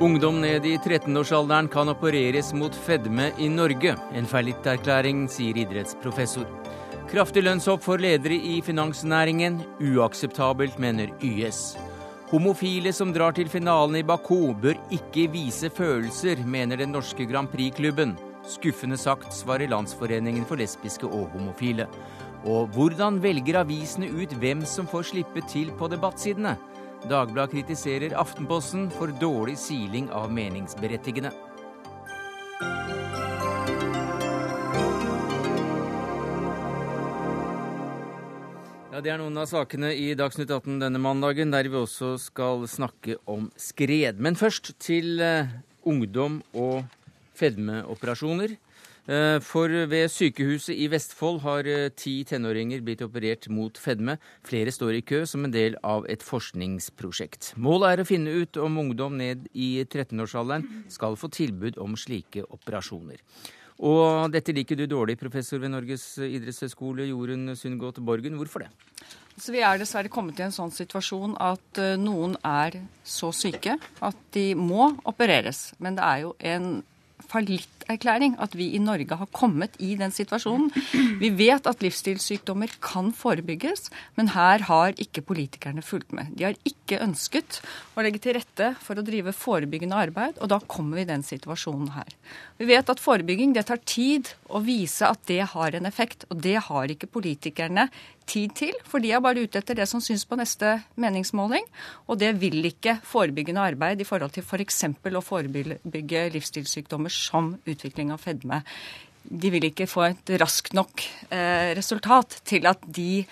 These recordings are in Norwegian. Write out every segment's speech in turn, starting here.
Ungdom ned i 13-årsalderen kan opereres mot fedme i Norge. En fallitterklæring, sier idrettsprofessor. Kraftig lønnshopp for ledere i finansnæringen. Uakseptabelt, mener YS. Homofile som drar til finalen i Baku, bør ikke vise følelser, mener den norske Grand Prix-klubben. Skuffende sagt, svarer Landsforeningen for lesbiske og homofile. Og hvordan velger avisene ut hvem som får slippe til på debattsidene? Dagbladet kritiserer Aftenposten for dårlig siling av meningsberettigende. Ja, Det er noen av sakene i Dagsnytt 18 denne mandagen, der vi også skal snakke om skred. Men først til uh, ungdom og fedmeoperasjoner. Eh, for ved sykehuset i Vestfold har eh, ti tenåringer blitt operert mot fedme. Flere står i kø som en del av et forskningsprosjekt. Målet er å finne ut om ungdom ned i 13-årsalderen skal få tilbud om slike operasjoner. Og dette liker du dårlig, professor ved Norges idrettshøgskole, Jorunn Sundgodt Borgen. Hvorfor det? Så Vi er dessverre kommet i en sånn situasjon at eh, noen er så syke at de må opereres. Men det er jo en fallitterklæring at vi i Norge har kommet i den situasjonen. Vi vet at livsstilssykdommer kan forebygges, men her har ikke politikerne fulgt med. De har ikke ønsket å legge til rette for å drive forebyggende arbeid, og da kommer vi i den situasjonen her. Vi vet at forebygging det tar tid å vise at det har en effekt, og det har ikke politikerne tid til, for de er bare ute etter det som syns på neste meningsmåling. Og det vil ikke forebyggende arbeid i forhold til f.eks. For å forebygge livsstilssykdommer som utvikling av fedme. De vil ikke få et raskt nok eh, resultat til at de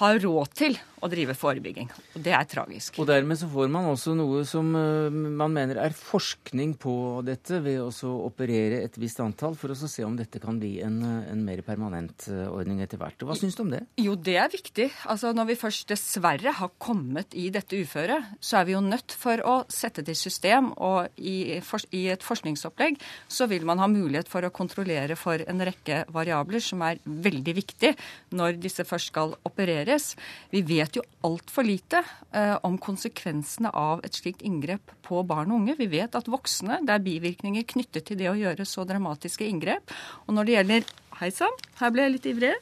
har råd til å drive forebygging. Og det er tragisk. Og dermed så får man også noe som uh, man mener er forskning på dette, ved å operere et visst antall, for å se om dette kan bli en, en mer permanent uh, ordning etter hvert. Hva syns du om det? Jo, det er viktig. Altså Når vi først dessverre har kommet i dette uføret, så er vi jo nødt for å sette det i system. Og i, i et forskningsopplegg så vil man ha mulighet for å kontrollere for en rekke variabler som er veldig viktig når disse først skal opereres. Vi vet vet jo altfor lite eh, om konsekvensene av et slikt inngrep på barn og unge. Vi vet at voksne, det er bivirkninger knyttet til det å gjøre så dramatiske inngrep. Og når det gjelder Hei sann, her ble jeg litt ivrig.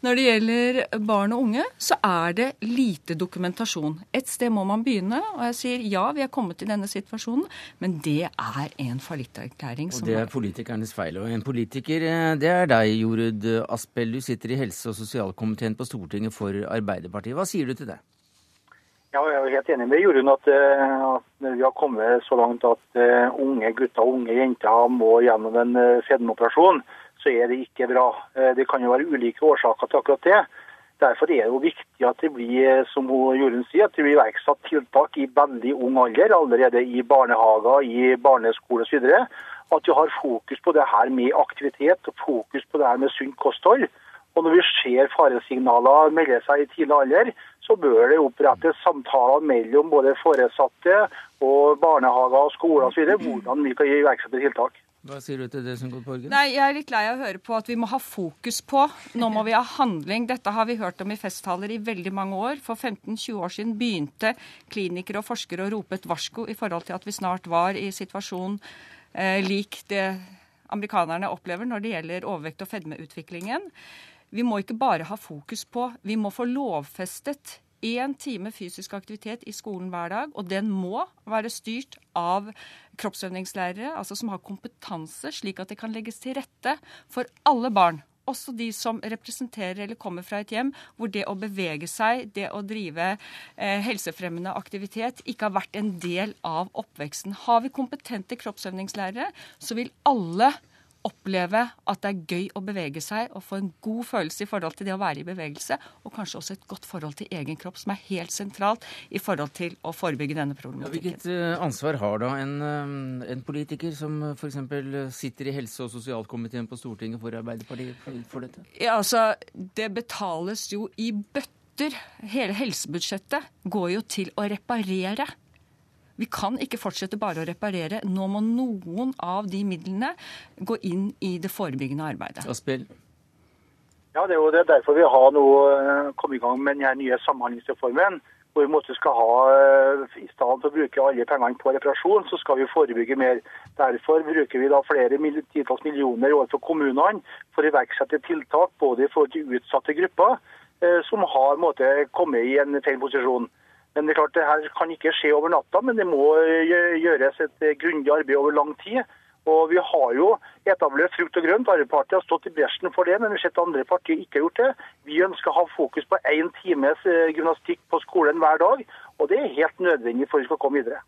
Når det gjelder barn og unge, så er det lite dokumentasjon. Et sted må man begynne, og jeg sier ja, vi er kommet i denne situasjonen, men det er en fallitterklæring. Og det er politikernes feil. Og en politiker, eh, det er deg, Jorud Aspell. Du sitter i helse- og sosialkomiteen på Stortinget for Arbeiderpartiet. Hva sier du til det? Ja, jeg er helt enig med Jorunn at, eh, at vi har kommet så langt at eh, unge gutter og unge jenter må gjennom en fedmeoperasjon så er det ikke bra. Eh, det kan jo være ulike årsaker til akkurat det. Derfor er det jo viktig at det blir eh, som Jorunn sier, at det blir iverksatt tiltak i veldig ung alder, allerede i barnehager, i barneskole osv. At vi har fokus på det her med aktivitet og fokus på det her med sunt kosthold. Og når vi ser faresignaler melde seg i tidlig alder, så bør det opprettes samtaler mellom både foresatte og barnehager og skoler osv. hvordan vi kan iverksette tiltak. Hva sier du til det på Borgen? Nei, Jeg er litt lei av å høre på at vi må ha fokus på. Nå må vi ha handling. Dette har vi hørt om i festtaler i veldig mange år. For 15-20 år siden begynte klinikere og forskere å rope et varsko i forhold til at vi snart var i situasjon eh, lik det amerikanerne opplever når det gjelder overvekt og fedmeutviklingen. Vi må ikke bare ha fokus på, vi må få lovfestet én time fysisk aktivitet i skolen hver dag, og den må være styrt av kroppsøvingslærere, altså som har kompetanse, slik at det kan legges til rette for alle barn. Også de som representerer eller kommer fra et hjem hvor det å bevege seg, det å drive eh, helsefremmende aktivitet, ikke har vært en del av oppveksten. Har vi kompetente kroppsøvingslærere, så vil alle oppleve at det er gøy å bevege seg og få en god følelse i forhold til det å være i bevegelse, og kanskje også et godt forhold til egen kropp, som er helt sentralt i forhold til å forebygge denne problematikken. hvilket eh, ansvar har da en, eh, en politiker som eh, f.eks. sitter i helse- og sosialkomiteen på Stortinget for Arbeiderpartiet for dette? Ja, altså, Det betales jo i bøtter. Hele helsebudsjettet går jo til å reparere vi kan ikke fortsette bare å reparere. Nå må noen av de midlene gå inn i det forebyggende arbeidet. Aspil. Ja, Det er jo det derfor vi har nå eh, kommet i gang med den nye samhandlingsreformen. Hvor vi måtte skal ha, eh, I stedet for å bruke alle pengene på reparasjon, så skal vi forebygge mer. Derfor bruker vi da flere titalls millioner for kommunene for å iverksette tiltak både i forhold til utsatte grupper eh, som har måtte, kommet i en feil posisjon. Men det er klart, det her kan ikke skje over natta, men det må gjøres et grundig arbeid over lang tid. Og Vi har jo etablert frukt og grønt. Arbeiderpartiet har stått i bresjen for det, men vi har sett andre partier ikke har gjort det. Vi ønsker å ha fokus på én times eh, gymnastikk på skolen hver dag, og det er helt nødvendig for at vi skal komme videre.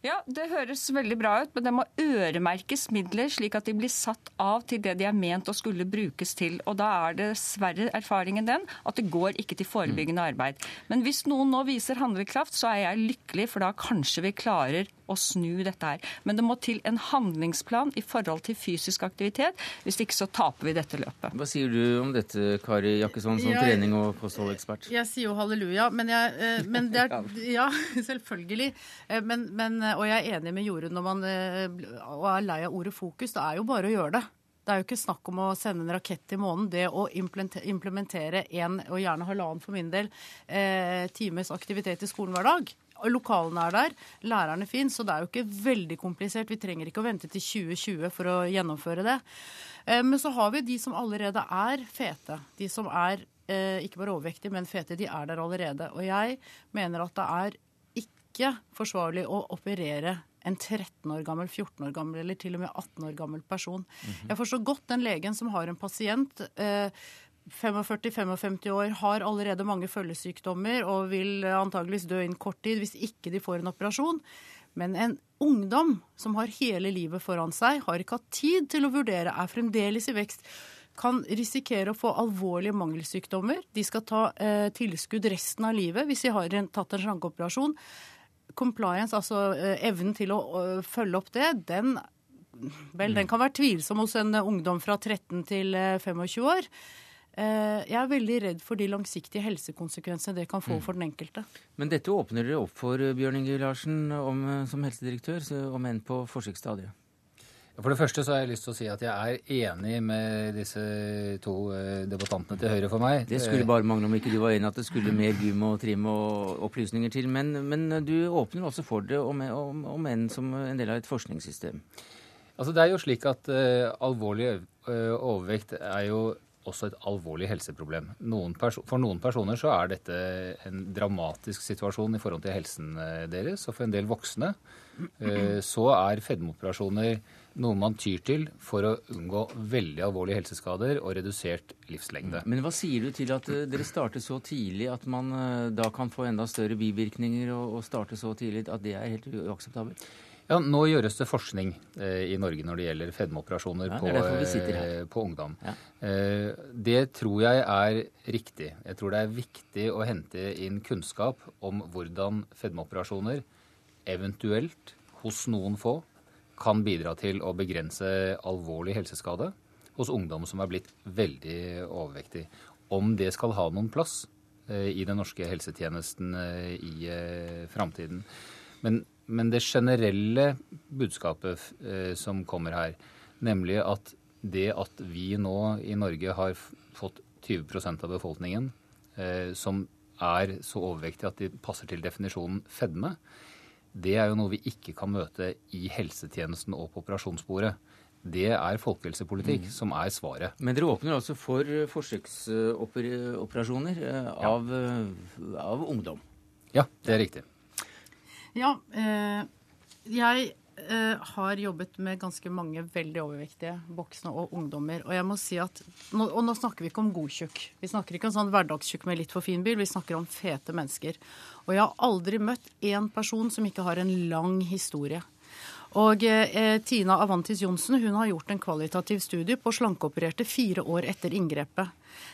Ja, Det høres veldig bra ut, men det må øremerkes midler, slik at de blir satt av til det de er ment å skulle brukes til. Og Da er dessverre erfaringen den at det går ikke til forebyggende arbeid. Men hvis noen nå viser handlekraft, så er jeg lykkelig, for da kanskje vi klarer å snu dette her. Men det må til en handlingsplan i forhold til fysisk aktivitet. Hvis ikke så taper vi dette løpet. Hva sier du om dette, Kari Jakkesson, som jeg, trening- og kostholdekspert? Jeg sier jo halleluja, men, jeg, eh, men det er Ja, selvfølgelig. Eh, men, men, og jeg er enig med Jorunn når man eh, er lei av ordet fokus. Det er jo bare å gjøre det. Det er jo ikke snakk om å sende en rakett til månen. Det å implementere en, og gjerne halvannen for min del, eh, times aktivitet i skolen hver dag, Lokalene er der, lærerne fins, så det er jo ikke veldig komplisert. Vi trenger ikke å vente til 2020 for å gjennomføre det. Eh, men så har vi de som allerede er fete. De som er eh, ikke bare overvektige, men fete. De er der allerede. Og jeg mener at det er ikke forsvarlig å operere en 13 år gammel, 14 år gammel eller til og med 18 år gammel person. Mm -hmm. Jeg forstår godt den legen som har en pasient eh, 45-55 år har allerede mange følgesykdommer og vil antageligvis dø innen kort tid hvis ikke de får en operasjon. Men en ungdom som har hele livet foran seg, har ikke hatt tid til å vurdere, er fremdeles i vekst, kan risikere å få alvorlige mangelsykdommer. De skal ta eh, tilskudd resten av livet hvis de har tatt en slankeoperasjon. Compliance, altså eh, evnen til å følge opp det, den, vel, den kan være tvilsom hos en ungdom fra 13 til 25 eh, år. Eh, jeg er veldig redd for de langsiktige helsekonsekvensene det kan få mm. for den enkelte. Men dette åpner dere opp for, eh, Bjørn Inge Larsen, om, eh, som helsedirektør, om enn på forsøksstadiet? For det første så har jeg lyst til å si at jeg er enig med disse to debattantene til høyre for meg. Det skulle bare mangle om ikke du var enig at det skulle mer gym og trim og opplysninger til. Men, men du åpner også for det, om, om, om enn som en del av et forskningssystem. Altså Det er jo slik at uh, alvorlig overvekt er jo også et alvorlig helseproblem. Noen for noen personer så er dette en dramatisk situasjon i forhold til helsen eh, deres. Og for en del voksne uh, så er fedmeoperasjoner noe man tyr til for å unngå veldig alvorlige helseskader og redusert livslengde. Men hva sier du til at eh, dere starter så tidlig at man da kan få enda større bivirkninger og starte så tidlig at det er helt uakseptabelt? Ja, Nå gjøres det forskning eh, i Norge når det gjelder fedmeoperasjoner ja, på, eh, på, ungdom. Ja. Eh, det tror jeg er riktig. Jeg tror det er viktig å hente inn kunnskap om hvordan fedmeoperasjoner eventuelt hos noen få kan bidra til å begrense alvorlig helseskade hos ungdom som er blitt veldig overvektig. Om det skal ha noen plass eh, i den norske helsetjenesten eh, i eh, framtiden. Men men det generelle budskapet som kommer her, nemlig at det at vi nå i Norge har fått 20% av befolkningen som er så overvektige at de passer til definisjonen fedme, det er jo noe vi ikke kan møte i helsetjenesten og på operasjonsbordet. Det er folkehelsepolitikk mm. som er svaret. Men dere åpner altså for forsøksoperasjoner eh, av, ja. av ungdom? Ja, det er riktig. Ja, eh, jeg eh, har jobbet med ganske mange veldig overvektige voksne og ungdommer. Og jeg må si at, og nå snakker vi ikke om godtjukk. Vi snakker ikke om sånn hverdagstjukk med litt for fin bil. Vi snakker om fete mennesker. Og jeg har aldri møtt én person som ikke har en lang historie. Og eh, Tina Avantis Johnsen hun har gjort en kvalitativ studie på slankeopererte fire år etter inngrepet.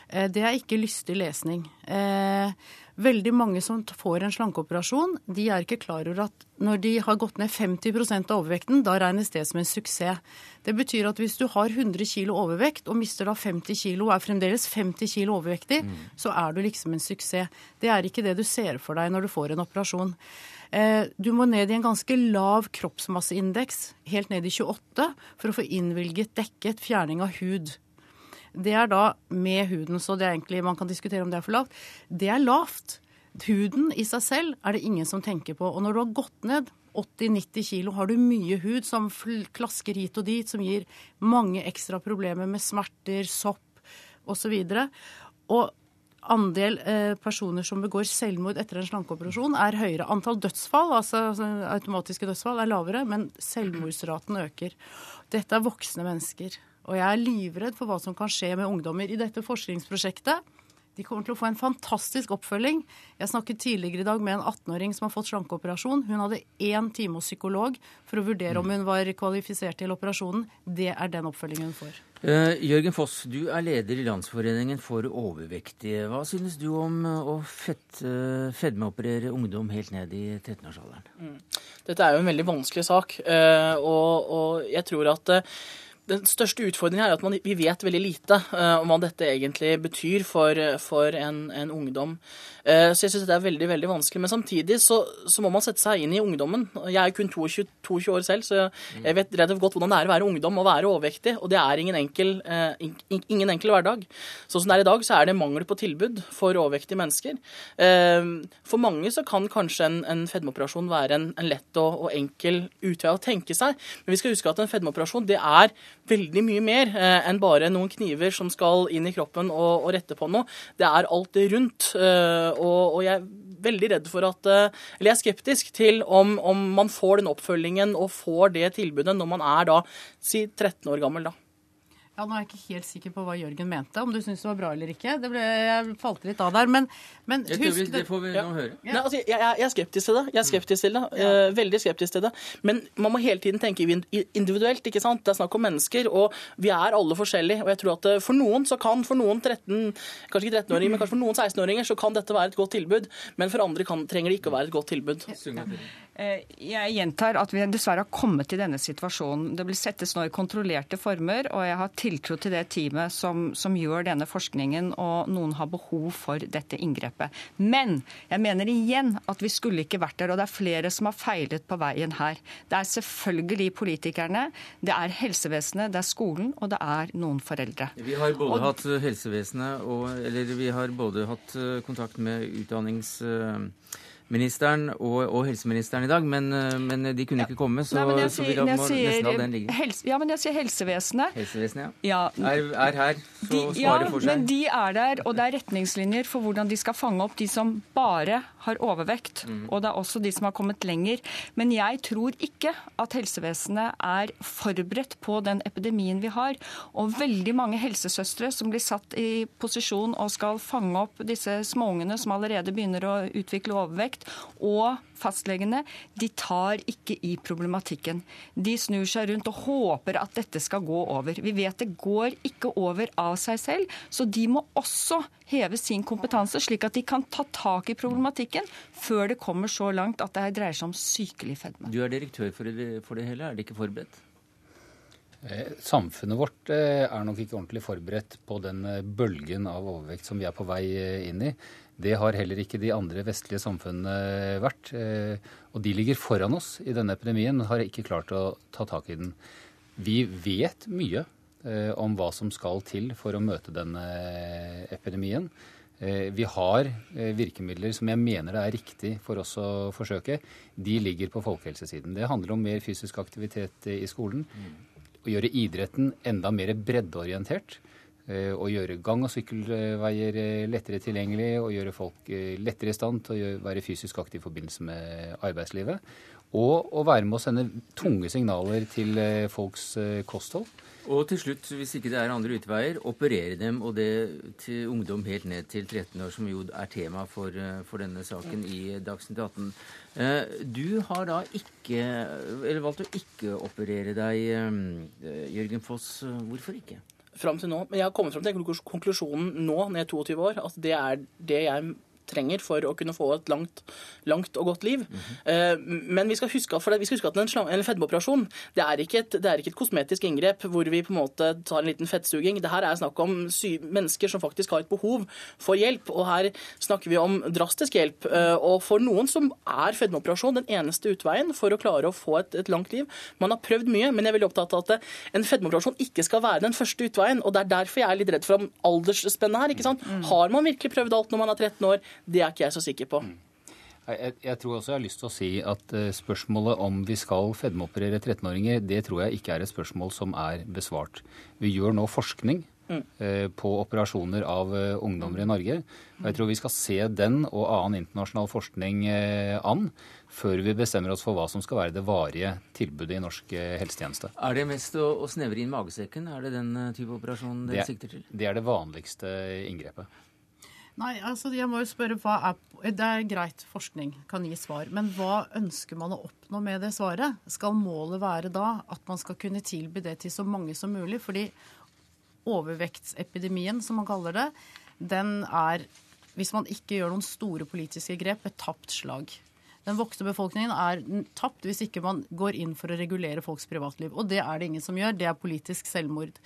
Eh, det er ikke lystig lesning. Eh, veldig mange som får en slankeoperasjon, de er ikke klar over at når de har gått ned 50% av overvekten, da regnes det som en suksess. Det betyr at hvis du har 100 kg overvekt og mister da 50 kg og er fremdeles 50 kg overvektig, mm. så er du liksom en suksess. Det er ikke det du ser for deg når du får en operasjon. Eh, du må ned i en ganske lav kroppsmasseindeks, helt ned i 28, for å få innvilget dekket fjerning av hud. Det er da med huden. Så det er egentlig, man kan diskutere om det er for lavt. Det er lavt. Huden i seg selv er det ingen som tenker på. Og når du har gått ned 80-90 kilo, har du mye hud som klasker hit og dit, som gir mange ekstra problemer med smerter, sopp osv. Og, andel eh, personer som begår selvmord etter en slankeoperasjon, er høyere. Antall dødsfall, altså, altså automatiske dødsfall, er lavere, men selvmordsraten øker. Dette er voksne mennesker. Og jeg er livredd for hva som kan skje med ungdommer. I dette forskningsprosjektet de kommer til å få en fantastisk oppfølging. Jeg snakket tidligere i dag med en 18-åring som har fått slankeoperasjon. Hun hadde én time hos psykolog for å vurdere om hun var kvalifisert til operasjonen. Det er den oppfølgingen hun får. Uh, Jørgen Foss, du er leder i Landsforeningen for overvektige. Hva synes du om å fett, uh, fedmeoperere ungdom helt ned i 13-årsalderen? Mm. Dette er jo en veldig vanskelig sak, uh, og, og, jeg tror at den største utfordringen er at man, vi vet veldig lite uh, om hva dette egentlig betyr for, for en, en, ungdom. Uh, så jeg syns det er veldig veldig vanskelig. Men samtidig så, så, må man sette seg inn i ungdommen. Jeg er kun 22, 22 år selv, så jeg vet relativt godt hvordan det er å være ungdom og være overvektig. Og det er ingen enkel, uh, ingen enkel hverdag. Sånn som det er i dag, så er det mangel på tilbud for overvektige mennesker. for mange så kan kanskje en, en fedmeoperasjon være en, en lett og, og enkel utvei å tenke seg. Men vi skal huske at en fedmeoperasjon det er veldig mye mer eh, enn bare noen kniver som skal inn i kroppen og, og rette på noe. Det er alt det rundt. Eh, og, og, jeg er veldig redd for at eh, Eller jeg er skeptisk til om, om, man får den oppfølgingen og får det tilbudet når man er da si 13 år gammel. da. Ja, Nå er jeg ikke helt sikker på hva Jørgen mente, om du syns det var bra eller ikke. Det ble, jeg falt litt av der, men, men husk det, det får vi nå høre. Ja. Nei, altså, jeg, jeg, er skeptisk til det. Jeg er skeptisk til det. Ja. Uh, veldig skeptisk til det. Men man må hele tiden tenke individuelt. ikke sant? Det er snakk om mennesker, og vi er alle forskjellige. Og jeg tror at eh, for noen så kan, for noen 13, kanskje ikke 13-åringer, men kanskje for noen 16-åringer, så kan dette være et godt tilbud. Men for andre kan, trenger det ikke å være et godt tilbud. Ja. Eh, jeg gjentar at vi dessverre har kommet til denne situasjonen. Det blir settes nå i kontrollerte former, og jeg har tiltro til det teamet som, som, gjør denne forskningen, og noen har behov for dette inngrepet. Men jeg mener igjen at vi skulle ikke vært der, og det er flere som har feilet på veien her. Det er selvfølgelig politikerne, det er helsevesenet, det er skolen, og det er noen foreldre. Vi har både og, hatt helsevesenet og Eller vi har både hatt eh, kontakt med utdannings ministeren og, og, helseministeren i dag, men, men de kunne ja. ikke komme, så, Nei, så vi må nesten la den ligge. Helse, ja, men jeg sier helsevesenet. Helsevesenet, ja. ja. Er, er, her, så de, svarer for seg. Ja, men de er der, og det er retningslinjer for hvordan de skal fange opp de som bare har overvekt. Mm. Og det er også de som har kommet lenger. Men jeg tror ikke at helsevesenet er forberedt på den epidemien vi har. Og veldig mange helsesøstre som blir satt i posisjon og skal fange opp disse småungene som allerede begynner å utvikle overvekt, og fastlegene de tar ikke i problematikken. De snur seg rundt og håper at dette skal gå over. Vi vet det går ikke over av seg selv, så de må også heve sin kompetanse, slik at de kan ta tak i problematikken før det kommer så langt at det her dreier seg om sykelig fedme. Du er direktør for det, for det hele, er det ikke forberedt? Eh, samfunnet vårt eh, er nok ikke ordentlig forberedt på den eh, bølgen av overvekt som vi er på vei inn i. Det har heller ikke de andre vestlige samfunnene vært. Eh, og de ligger foran oss i denne epidemien, men har ikke klart å ta tak i den. Vi vet mye eh, om hva som skal til for å møte denne epidemien. Eh, vi har virkemidler som jeg mener det er riktig for oss å forsøke. De ligger på folkehelsesiden. Det handler om mer fysisk aktivitet i skolen. Å gjøre idretten enda mer breddeorientert. Eh, å gjøre gang- og sykkelveier eh, lettere tilgjengelig og gjøre folk eh, lettere i stand til å være fysisk aktive i forbindelse med arbeidslivet. Og å være med å sende tunge signaler til folks kosthold. Og til slutt, hvis ikke det er andre utveier, operere dem, og det til ungdom helt ned til 13 år, som jo er tema for, for denne saken i Dagsnytt 18. Du har da ikke, eller valgt å ikke operere deg, Jørgen Foss. Hvorfor ikke? Fram til nå. Men jeg har kommet fram til konklusjonen nå, når jeg er 22 år, at det er det jeg trenger for å kunne få et langt, langt og godt liv. Mm -hmm. Men vi skal huske, for vi skal huske at en, en fedmeoperasjon det er, det er ikke et kosmetisk inngrep hvor vi på en måte tar en liten fettsuging. Det her er snakk om mennesker som faktisk har et behov for hjelp. Og her snakker vi om drastisk hjelp. Eh, og for noen som er fedmeoperasjon den eneste utveien for å klare å få et, et langt liv. Man har prøvd mye, men jeg er veldig opptatt av at en fedmeoperasjon ikke skal være den første utveien. og Det er derfor jeg er litt redd for aldersspennet her. ikke sant? Har man virkelig prøvd alt når man er 13 år? Det er ikke jeg så sikker på. Mm. Jeg, jeg, tror også jeg har lyst til å si at uh, spørsmålet om vi skal fedmeoperere 13-åringer, det tror jeg ikke er et spørsmål som er besvart. Vi gjør nå forskning mm. uh, på operasjoner av uh, ungdommer i Norge. Og jeg tror vi skal se den og annen internasjonal forskning an før vi bestemmer oss for hva som skal være det varige tilbudet i norsk helsetjeneste. Er det mest å, å snevre inn magesekken? Er det den type operasjon dere sikter til? Det er det vanligste inngrepet. Nei, altså jeg må jo spørre hva er Det er greit, forskning kan gi svar. Men hva ønsker man å oppnå med det svaret? Skal målet være da at man skal kunne tilby det til så mange som mulig? Fordi overvektsepidemien, som man kaller det, den er, hvis man ikke gjør noen store politiske grep, et tapt slag. Den voksne befolkningen er tapt hvis ikke man går inn for å regulere folks privatliv. Og det er det ingen som gjør. Det er politisk selvmord.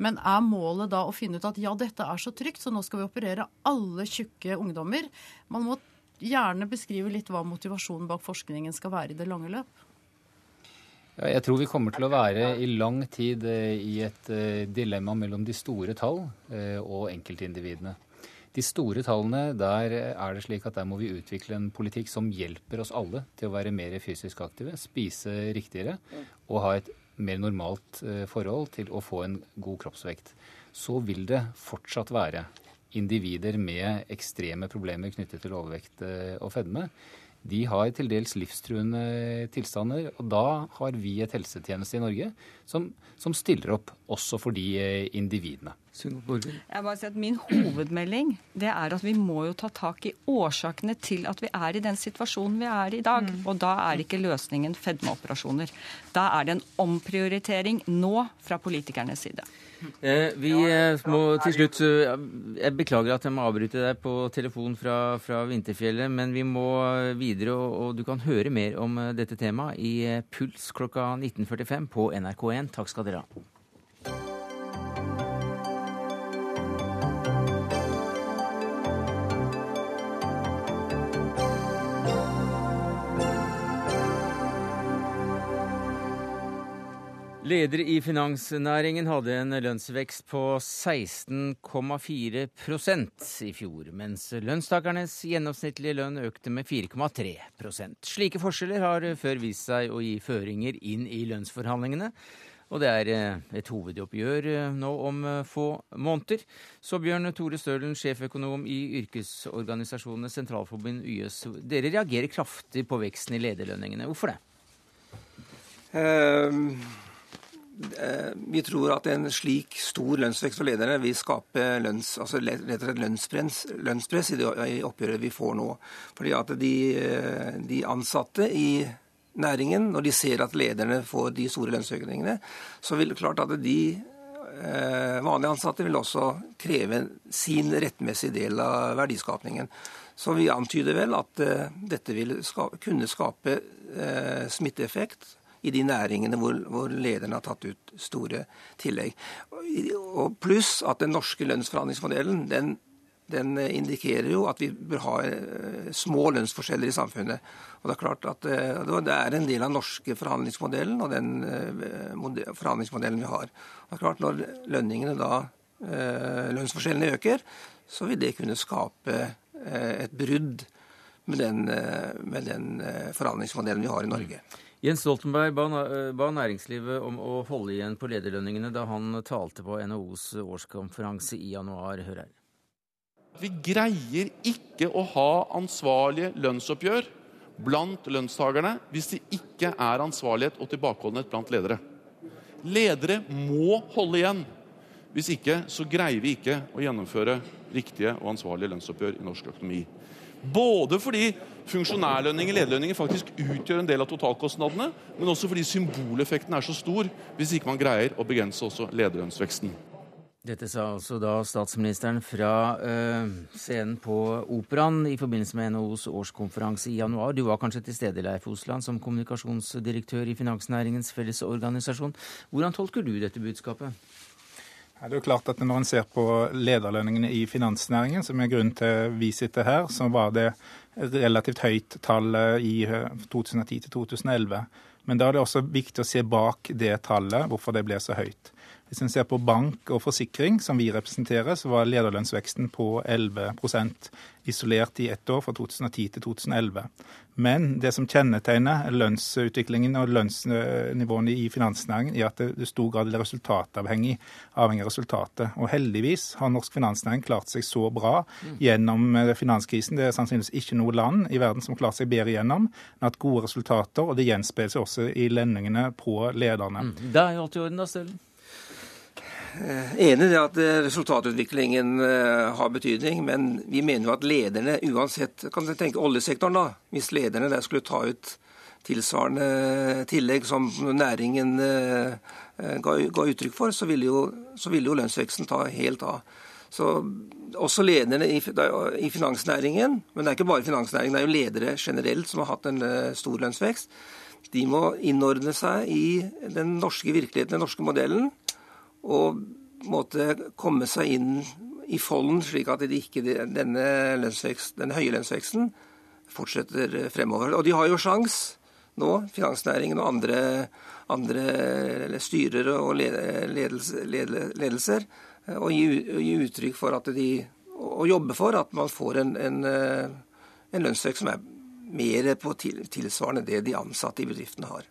Men er målet da å finne ut at ja, dette er så trygt, så nå skal vi operere alle tjukke ungdommer? Man må gjerne beskrive litt hva motivasjonen bak forskningen skal være i det lange løp. Jeg tror vi kommer til å være i lang tid eh, i et eh, dilemma mellom de store tall eh, og enkeltindividene. De store tallene, der er det slik at der må vi utvikle en politikk som hjelper oss alle til å være mer fysisk aktive, spise riktigere og ha et mer normalt eh, forhold til å få en god kroppsvekt. Så vil det fortsatt være individer med ekstreme problemer knyttet til overvekt eh, og fedme de har til dels livstruende tilstander. Og da har vi et helsetjeneste i Norge som, som stiller opp også for de eh, individene. Jeg bare sier at Min hovedmelding det er at vi må jo ta tak i årsakene til at vi er i den situasjonen vi er i dag. Mm. Og da er ikke løsningen fedmeoperasjoner. Da er det en omprioritering nå fra politikernes side. Eh, vi eh, må til slutt eh, Jeg beklager at jeg må avbryte deg på telefon fra, fra Vinterfjellet, men vi må videre, og, og, du kan høre mer om dette temaet i Puls klokka 19.45 på NRK1. Takk skal dere ha. Ledere i finansnæringen hadde en lønnsvekst på 16,4% i fjor, mens lønnstakernes gjennomsnittlige lønn økte med 4,3% Slike forskjeller har før vist seg å gi føringer inn i lønnsforhandlingene. Og det er eh, et hovedoppgjør eh, nå om eh, få måneder. Så Bjørn Tore Stølen, sjeføkonom i Yrkesorganisasjonenes sentralforbund YS. Dere reagerer kraftig på veksten i lederlønningene. Hvorfor det? Um vi tror at en slik stor lønnsvekst for lederne vil skape lønns, altså lønnspress, lønnspress i oppgjøret vi får nå. Fordi at de, eh, de, ansatte i næringen, når de ser at lederne får de store lønnsøkningene, så vil det klart at de eh, vanlige ansatte vil også kreve sin rettmessige del av verdiskapningen. Så vi antyder vel at dette vil skape, kunne skape smitteeffekt i de næringene hvor, hvor lederne har tatt ut store tillegg. Og Pluss at den norske lønnsforhandlingsmodellen den, den indikerer jo at vi bør ha eh, små lønnsforskjeller i samfunnet. Og Det er klart at eh, det er en del av den norske forhandlingsmodellen og den eh, forhandlingsmodellen vi har. Det er klart Når lønningene da, lønnsforskjellene øker, så vil det kunne skape et brudd med den, med den forhandlingsmodellen vi har i Norge. Jens Stoltenberg eh, ba, næringslivet om å holde igjen på lederlønningene da han talte på NHOs årskonferanse i januar. Hør her. Vi greier ikke å ha ansvarlige lønnsoppgjør blant lønnstakerne hvis det ikke er ansvarlighet og tilbakeholdenhet blant ledere. Ledere må holde igjen. Hvis ikke så greier vi ikke å gjennomføre riktige og ansvarlige lønnsoppgjør i norsk økonomi. Både fordi funksjonærlønninger lederlønninger faktisk utgjør en del av totalkostnadene, men også fordi symboleffekten er så stor hvis ikke man greier å begrense også lederlønnsveksten. Dette sa altså da statsministeren fra øh, scenen på Operaen i forbindelse med NHOs årskonferanse i januar. Du var kanskje til stede, Leif Osland, som kommunikasjonsdirektør i Finansnæringens Fellesorganisasjon. Hvordan tolker du dette budskapet? Det er jo klart at Når en ser på lederlønningene i finansnæringen, som er grunnen til vi sitter her, så var det et relativt høyt tall eh, i 2010 til 2011. Men da er det også viktig å se bak det tallet, hvorfor det ble så høyt. Hvis en ser på bank og forsikring, som vi representerer, så var lederlønnsveksten på 11% isolert i ett år, fra 2010 til 2011. Men det som kjennetegner lønnsutviklingen og lønnsnivåene i finansnæringen, er at det i stor grad er resultatavhengig. avhengig av resultatet. Og heldigvis har norsk finansnæring klart seg så bra gjennom eh, finanskrisen. Det er sannsynligvis ikke noe land i verden som har klart seg bedre gjennom. Men hatt gode resultater, og det gjenspeiles også i lønningene på lederne. Mm. Det er jo alt i orden, da, Stølen? Eh, enig i at eh, resultatutviklingen eh, har betydning, men vi mener jo at lederne uansett Kan jeg tenke oljesektoren, da. Hvis lederne der skulle ta ut tilsvarende tillegg som næringen ga, ga uttrykk for, så ville, jo, så ville, jo, lønnsveksten ta helt av. Så også lederne i, i, finansnæringen, men det er ikke bare finansnæringen, det er jo ledere generelt som har hatt en stor lønnsvekst, de må innordne seg i den norske virkeligheten, den norske modellen og måtte komme seg inn i folden, slik at de ikke, denne, denne høye lønnsveksten fortsetter fremover. Og de har jo sjans nå, finansnæringen og andre, andre styrere og ledelse, ledelser, å gi, gi, uttrykk for at de å jobbe for at man får en, en, en lønnsvekst som er mer på tilsvarende det de ansatte i bedriftene har.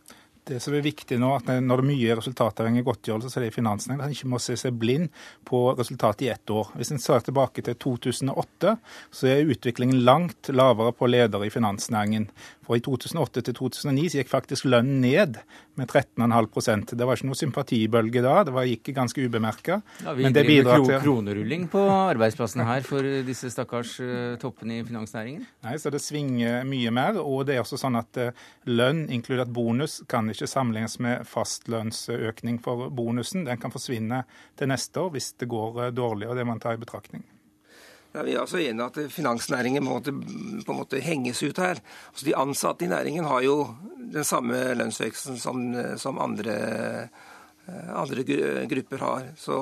Det som er viktig nå, at når det er mye resultatavhengig godtgjørelse, så er det i finansnæringen at en ikke må se seg blind på resultatet i ett år. Hvis en ser tilbake til 2008, så er utviklingen langt lavere på ledere i finansnæringen. For i 2008 til 2009 så gikk faktisk lønnen ned med 13,5% Det var ikke noe sympatibølge da, det var, gikk ganske ubemerka. Ja, vi driver med kronerulling på arbeidsplassene her for disse stakkars uh, toppene i finansnæringen? Nei, så det svinger mye mer. Og det er også sånn at uh, lønn, inkludert bonus, kan ikke sammenlignes med fastlønnsøkning for bonusen. Den kan forsvinne til neste år hvis det går uh, dårlig, og det må man ta i betraktning. Ja, vi er altså enige at finansnæringen må på en måte henges ut her. Altså, de ansatte i næringen har jo den samme lønnsveksten som, som andre, eh, andre, grupper har. Så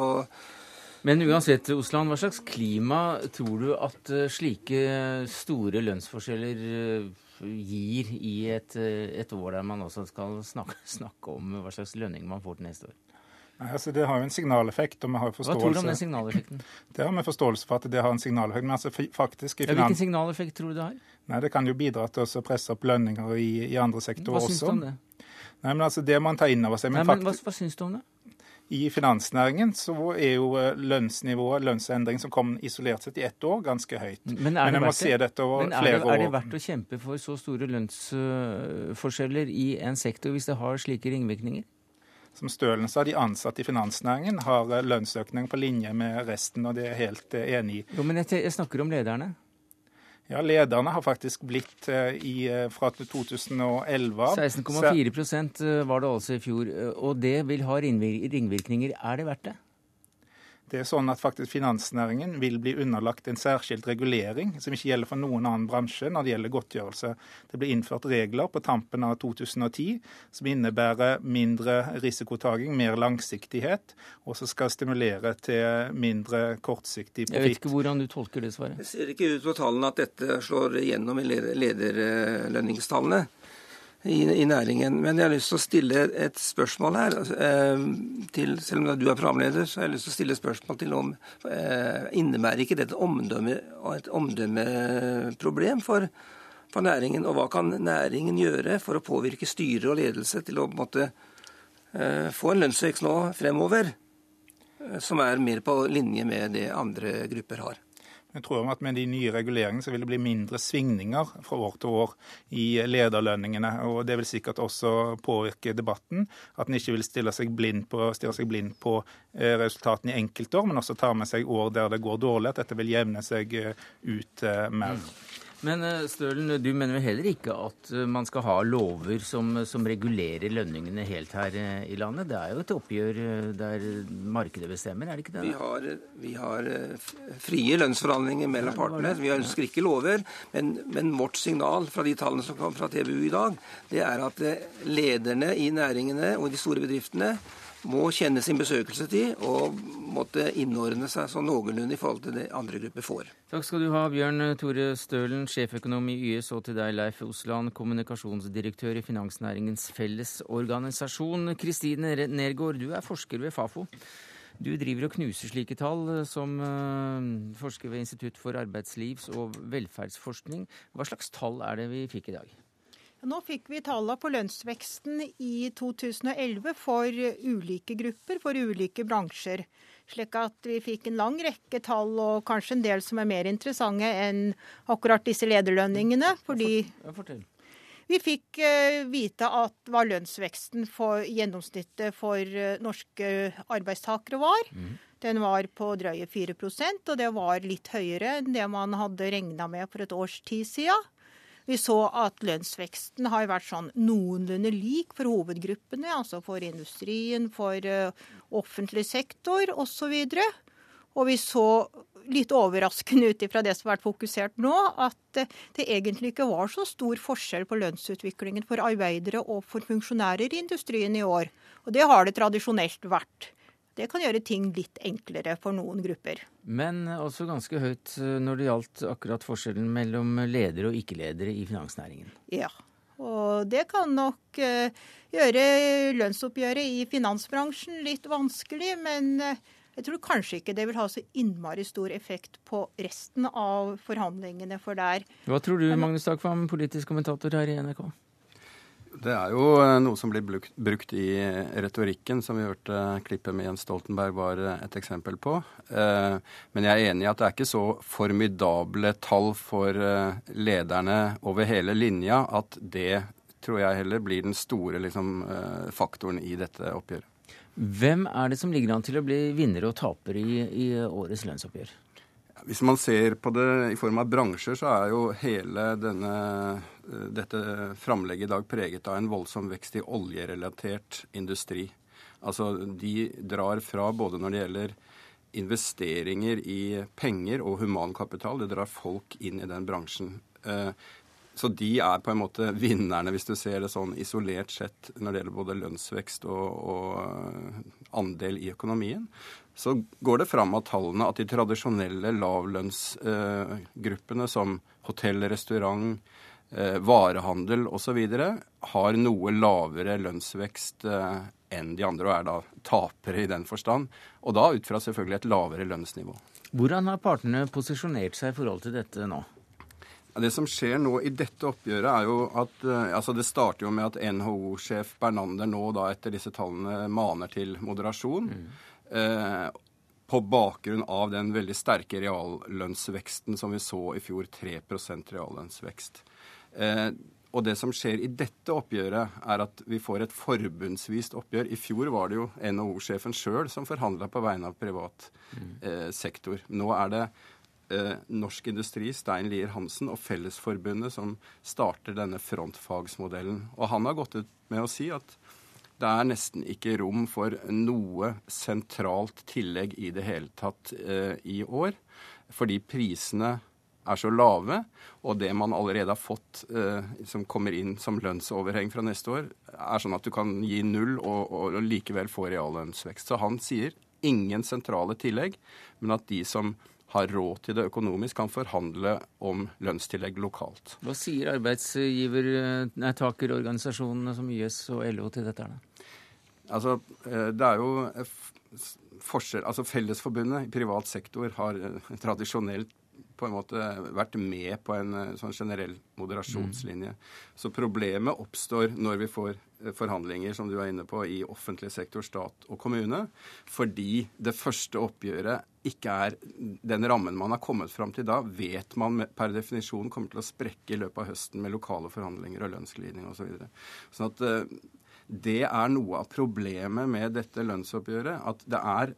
men uansett, Osland, hva slags klima tror du at eh, slike store lønnsforskjeller eh, gir i et, et år der man også skal snakke, snakke om hva slags lønning man får til neste år? Nei, altså Det har jo en signaleffekt. og vi har forståelse... Hva tror du om den signaleffekten? Det har vi forståelse for at det har en signaleffekt. men altså faktisk... Ja, hvilken signaleffekt tror du det har? Nei, Det kan jo bidra til å presse opp lønninger i, i andre sektorer også. Hva syns du om det? Nei, men altså Det må man ta inn over seg. Men, Nei, men hva, hva syns du om det? I finansnæringen så er jo eh, lønnsnivået, lønnsendring som kom isolert sett i ett år, ganske høyt. Men er det, men verdt, det? Men er det, er det verdt å kjempe for så store lønnsforskjeller i en sektor hvis det har slike ringvirkninger? Som Stølen sa, de ansatte i finansnæringen har eh, lønnsøkning på linje med resten, og det er jeg helt eh, enig i. Jo, Men jeg, jeg snakker om lederne. Ja, Lederne har faktisk blitt eh, i, fra 2011 16,4% var det altså i fjor. Og det vil ha ringvirkninger. Er det verdt det? Det er sånn at faktisk Finansnæringen vil bli underlagt en særskilt regulering som ikke gjelder for noen annen bransje når det gjelder godtgjørelse. Det blir innført regler på tampen av 2010 som innebærer mindre risikotaking, mer langsiktighet, og som skal stimulere til mindre kortsiktig profitt. Jeg vet ikke hvordan du tolker det svaret. Det ser ikke ut på tallene at dette slår gjennom i lederlønningstallene i, i, næringen. Men jeg har lyst til å stille et spørsmål her. Eh, til, selv om du er programleder, så har jeg lyst til å stille et spørsmål til om eh, innebærer ikke dette omdømme, et omdømmeproblem for, for, næringen? Og hva kan næringen gjøre for å påvirke styre og ledelse til å måtte, eh, få en lønnsvekst nå fremover eh, som er mer på linje med det andre grupper har? Jeg tror at Med de nye reguleringene så vil det bli mindre svingninger fra år til år i lederlønningene. og Det vil sikkert også påvirke debatten. At en ikke vil stille seg blind på, seg blind på eh, resultatene i enkeltår, men også ta med seg år der det går dårlig. At dette vil jevne seg eh, ut eh, mer. Men eh, Stølen, du mener vel heller ikke at eh, man skal ha lover som, som, regulerer lønningene helt her eh, i landet? Det er jo et oppgjør der markedet bestemmer, er det ikke det? Vi har, vi har frie lønnsforhandlinger mellom partene. Vi ønsker ikke lover. Men, men, vårt signal fra de tallene som kom fra TBU i dag, det er at lederne i næringene og de store bedriftene må kjenne sin besøkelsestid og måtte innordne seg sånn noenlunde i forhold til det andre grupper får. Takk skal du ha, Bjørn Tore Stølen, sjeføkonom i YS, og til deg, Leif Osland, kommunikasjonsdirektør i Finansnæringens Fellesorganisasjon. Kristine Nergård, du er forsker ved Fafo. Du driver og knuser slike tall som uh, forsker ved Institutt for arbeidslivs- og velferdsforskning. Hva slags tall er det vi fikk i dag? Nå fikk vi tallene på lønnsveksten i 2011 for ulike grupper, for ulike bransjer. Slik at vi fikk en lang rekke tall, og kanskje en del som er mer interessante enn akkurat disse lederlønningene. Fordi vi fikk eh, vite at hva lønnsveksten for gjennomsnittet for eh, norske arbeidstakere var. Mm. Den var på drøye 4% og det var litt høyere enn det man hadde regna med for et års tid siden. Vi så at lønnsveksten har vært sånn noenlunde lik for hovedgruppene, altså for industrien, for uh, offentlig sektor osv. Og, vi så litt overraskende ut ifra det som har vært fokusert nå, at uh, det egentlig ikke var så stor forskjell på lønnsutviklingen for arbeidere og for funksjonærer i industrien i år. Og det har det tradisjonelt vært. Det kan gjøre ting litt enklere for noen grupper. Men også ganske høyt eh, når det gjaldt akkurat forskjellen mellom ledere og ikke-ledere i finansnæringen. Ja, og det kan nok uh, gjøre lønnsoppgjøret i finansbransjen litt vanskelig, men uh, jeg tror kanskje ikke det vil ha så innmari stor effekt på resten av forhandlingene. for der. Hva tror du, Magnus Takvam, politisk kommentator her i NRK? Det er jo eh, noe som blir brukt i retorikken, som vi hørte klippet med Jens Stoltenberg var eh, et eksempel på. Eh, men jeg er enig i at det er ikke så formidable tall for lederne over hele linja at det tror jeg heller blir den store liksom, faktoren i dette oppgjøret. Hvem er det som ligger an til å bli vinner og taper i, i årets lønnsoppgjør? Hvis man ser på det i form av bransjer, så er jo hele denne, eh, dette framlegget i dag preget av en voldsom vekst i oljerelatert industri. Altså de drar fra både når det gjelder investeringer i penger og humankapital, det drar folk inn i den bransjen. Eh, så de er på en måte vinnerne, hvis du ser det sånn isolert sett når det gjelder både lønnsvekst og, og andel i økonomien så går det fram av tallene at de tradisjonelle lavlønnsgruppene som hotell, restaurant, eh, varehandel osv. har noe lavere lønnsvekst eh, enn de andre, og er da tapere i den forstand. Og da ut fra selvfølgelig et lavere lønnsnivå. Hvordan har partene posisjonert seg i forhold til dette nå? Det som skjer nå i dette oppgjøret, er jo at eh, altså Det starter jo med at NHO-sjef Bernander nå da etter disse tallene maner til moderasjon. Mm. Eh, på bakgrunn av den veldig sterke reallønnsveksten som vi så i fjor, 3% reallønnsvekst. Eh, og det som skjer i dette oppgjøret, er at vi får et forbundsvist oppgjør. I fjor var det jo NHO-sjefen sjøl som forhandla på vegne av privat eh, sektor. Nå er det eh, Norsk Industri, Stein Lier Hansen og Fellesforbundet som starter denne frontfagsmodellen. Og han har gått ut med å si at det er nesten ikke rom for noe sentralt tillegg i det hele tatt eh, i år. Fordi prisene er så lave, og det man allerede har fått eh, som kommer inn som lønnsoverheng fra neste år, er sånn at du kan gi null og, og, og likevel få reallønnsvekst. Så han sier ingen sentrale tillegg, men at de som har råd til det økonomisk, kan forhandle om lønnstillegg lokalt. Hva sier arbeidsgivertakerorganisasjonene som YS og LO til dette? Da? Altså, eh, det er jo forskjell Altså Fellesforbundet i privat sektor har eh, tradisjonelt på en måte vært med på en eh, sånn generell moderasjonslinje. Mm. Så problemet oppstår når vi får eh, forhandlinger som du er inne på, i offentlig sektor, stat og kommune, fordi det første oppgjøret ikke er den rammen man har kommet fram til da, vet man per definisjon kommer til å sprekke i løpet av høsten med lokale forhandlinger og lønnsglidning osv. Så videre. sånn at eh, det er noe av problemet med dette lønnsoppgjøret. At det er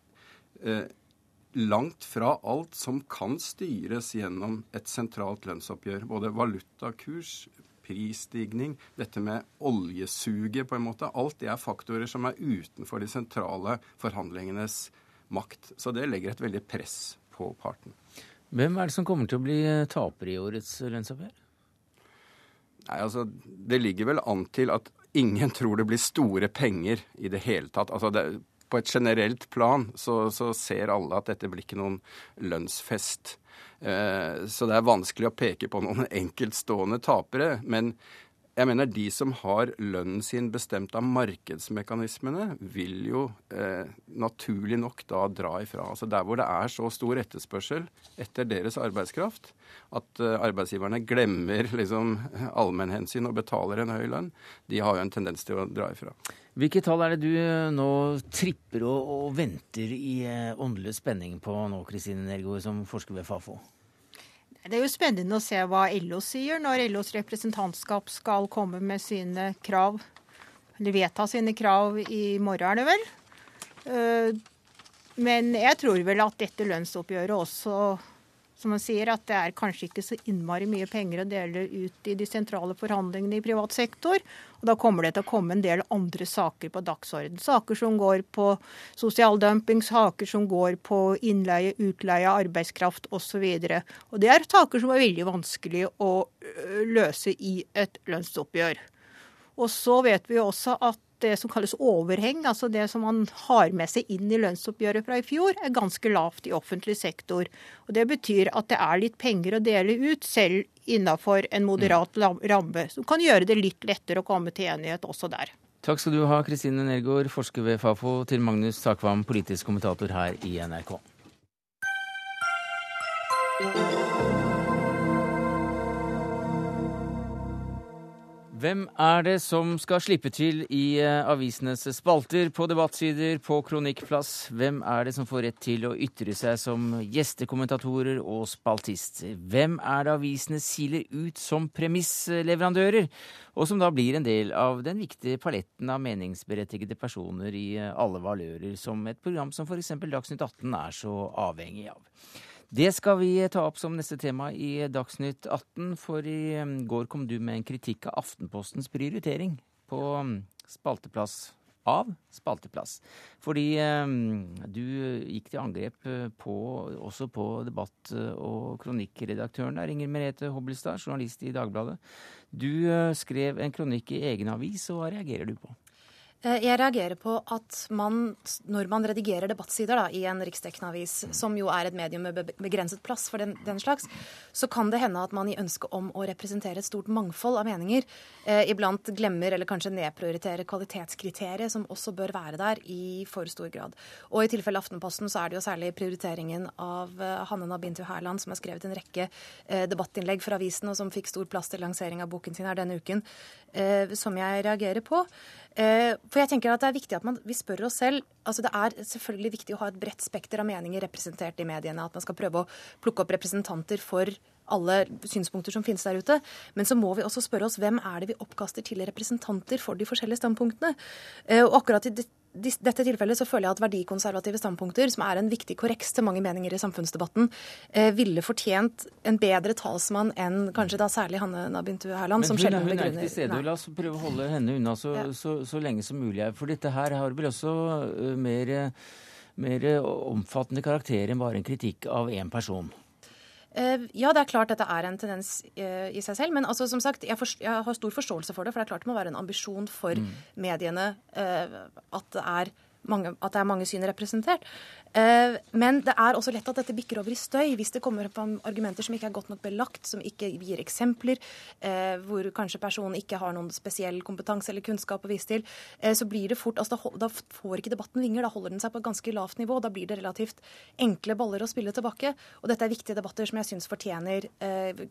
langt fra alt som kan styres gjennom et sentralt lønnsoppgjør. Både valutakurs, prisstigning, dette med oljesuget, på en måte. Alt det er faktorer som er utenfor de sentrale forhandlingenes makt. Så det legger et veldig press på parten. Hvem er det som kommer til å bli taper i årets lønnsoppgjør? Nei, altså, Det ligger vel an til at ingen tror det blir store penger i det hele tatt. Altså, det, På et generelt plan så, så, ser alle at dette blir ikke noen lønnsfest. Eh, så det er vanskelig å peke på noen enkeltstående tapere. Men jeg mener de som har lønnen sin bestemt av markedsmekanismene, vil jo eh, naturlig nok da dra ifra. Altså Der hvor det er så stor etterspørsel etter deres arbeidskraft at eh, arbeidsgiverne glemmer liksom allmennhensyn og betaler en høy lønn, de har jo en tendens til å dra ifra. Hvilke tall er det du eh, nå tripper og, og venter i eh, åndelig spenning på nå, Kristine Nergård, som forsker ved Fafo? Det er jo spennende å se hva LO sier når LOs representantskap skal komme med sine krav, eller vedta sine krav i morgen, er det vel. Eh, men jeg tror vel at dette lønnsoppgjøret også som man sier, at det er kanskje ikke så innmari mye penger å dele ut i de sentrale forhandlingene i privat sektor. Og da kommer det til å komme en del andre saker på dagsorden. Saker som går på sosial dumping, saker som går på innleie, utleie av arbeidskraft osv. Og, og det er saker som er veldig vanskelig å løse i et lønnsoppgjør. Og så vet vi også at det som kalles overheng, altså det som man har med seg inn i lønnsoppgjøret fra i fjor, er ganske lavt i offentlig sektor. Og Det betyr at det er litt penger å dele ut, selv innafor en moderat mm. ramme, som kan gjøre det litt lettere å komme til enighet også der. Takk skal du ha, Kristine Nergård, forsker ved Fafo, til Magnus Takvam, politisk kommentator her i NRK. Hvem er det som skal slippe til i eh, avisenes spalter, på debattsider, på kronikkplass? Hvem er det som får rett til å ytre seg som gjestekommentatorer og spaltist? Hvem er det avisene siler ut som premissleverandører, og som da blir en del av den viktige paletten av meningsberettigede personer i eh, alle valører, som et program som f.eks. Dagsnytt 18 er så avhengig av? Det skal vi ta opp som neste tema i Dagsnytt 18, for i går kom du med en kritikk av Aftenpostens prioritering på spalteplass av spalteplass. Fordi du gikk til angrep eh, på, også på debatt- og kronikkredaktøren der, Inger Merete Hobbelstad, journalist i Dagbladet. Du eh, skrev en kronikk i egen avis, og hva reagerer du på? Eh, jeg reagerer på at man, når man redigerer debattsider da, i en riksdekkende avis, som jo er et medium med begrenset plass for den, den, slags, så kan det hende at man i ønsket om å representere et stort mangfold av meninger, eh, iblant glemmer eller kanskje nedprioriterer kvalitetskriteriet, som også bør være der i for stor grad. Og i tilfelle Aftenposten så er det jo særlig prioriteringen av eh, Hanne Nabintu Hærland, som har skrevet en rekke eh, debattinnlegg for avisen, og som fikk stor plass til lansering av boken sin her denne uken, eh, som jeg reagerer på. Eh, for jeg tenker at det er viktig at man, vi spør oss selv altså Det er selvfølgelig viktig å ha et bredt spekter av meninger representert i mediene. At man skal prøve å plukke opp representanter for alle synspunkter som finnes der ute. Men så må vi også spørre oss hvem er det vi oppkaster til representanter for de forskjellige standpunktene. Eh, og akkurat i dette tilfellet så føler jeg at verdikonservative standpunkter, som er en viktig korreks til mange meninger i samfunnsdebatten, eh, ville fortjent en bedre talsmann enn kanskje da særlig Hanne Nabintu Herland, som sjelden begrunner Men hun er ikke til stede. La oss prøve å holde henne unna så, ja. så, så, lenge som mulig. For dette her har vel også uh, mer, mer omfattende karakter enn bare en kritikk av én person. Eh, ja, det er klart dette er en tendens eh, i seg selv. Men altså, som sagt, jeg, jeg, har stor forståelse for det. For det er klart det må være en ambisjon for mm. mediene eh, at det er mange, at det er mange syn representert. Eh, men det er også lett at dette bikker over i støy hvis det kommer opp argumenter som ikke er godt nok belagt, som ikke gir eksempler, eh, hvor kanskje personen ikke har noen spesiell kompetanse eller kunnskap å vise til. Eh, så blir det fort, altså da, får ikke debatten vinger. Da holder den seg på et ganske lavt nivå. Da blir det relativt enkle baller å spille tilbake. Og dette er viktige debatter som jeg syns fortjener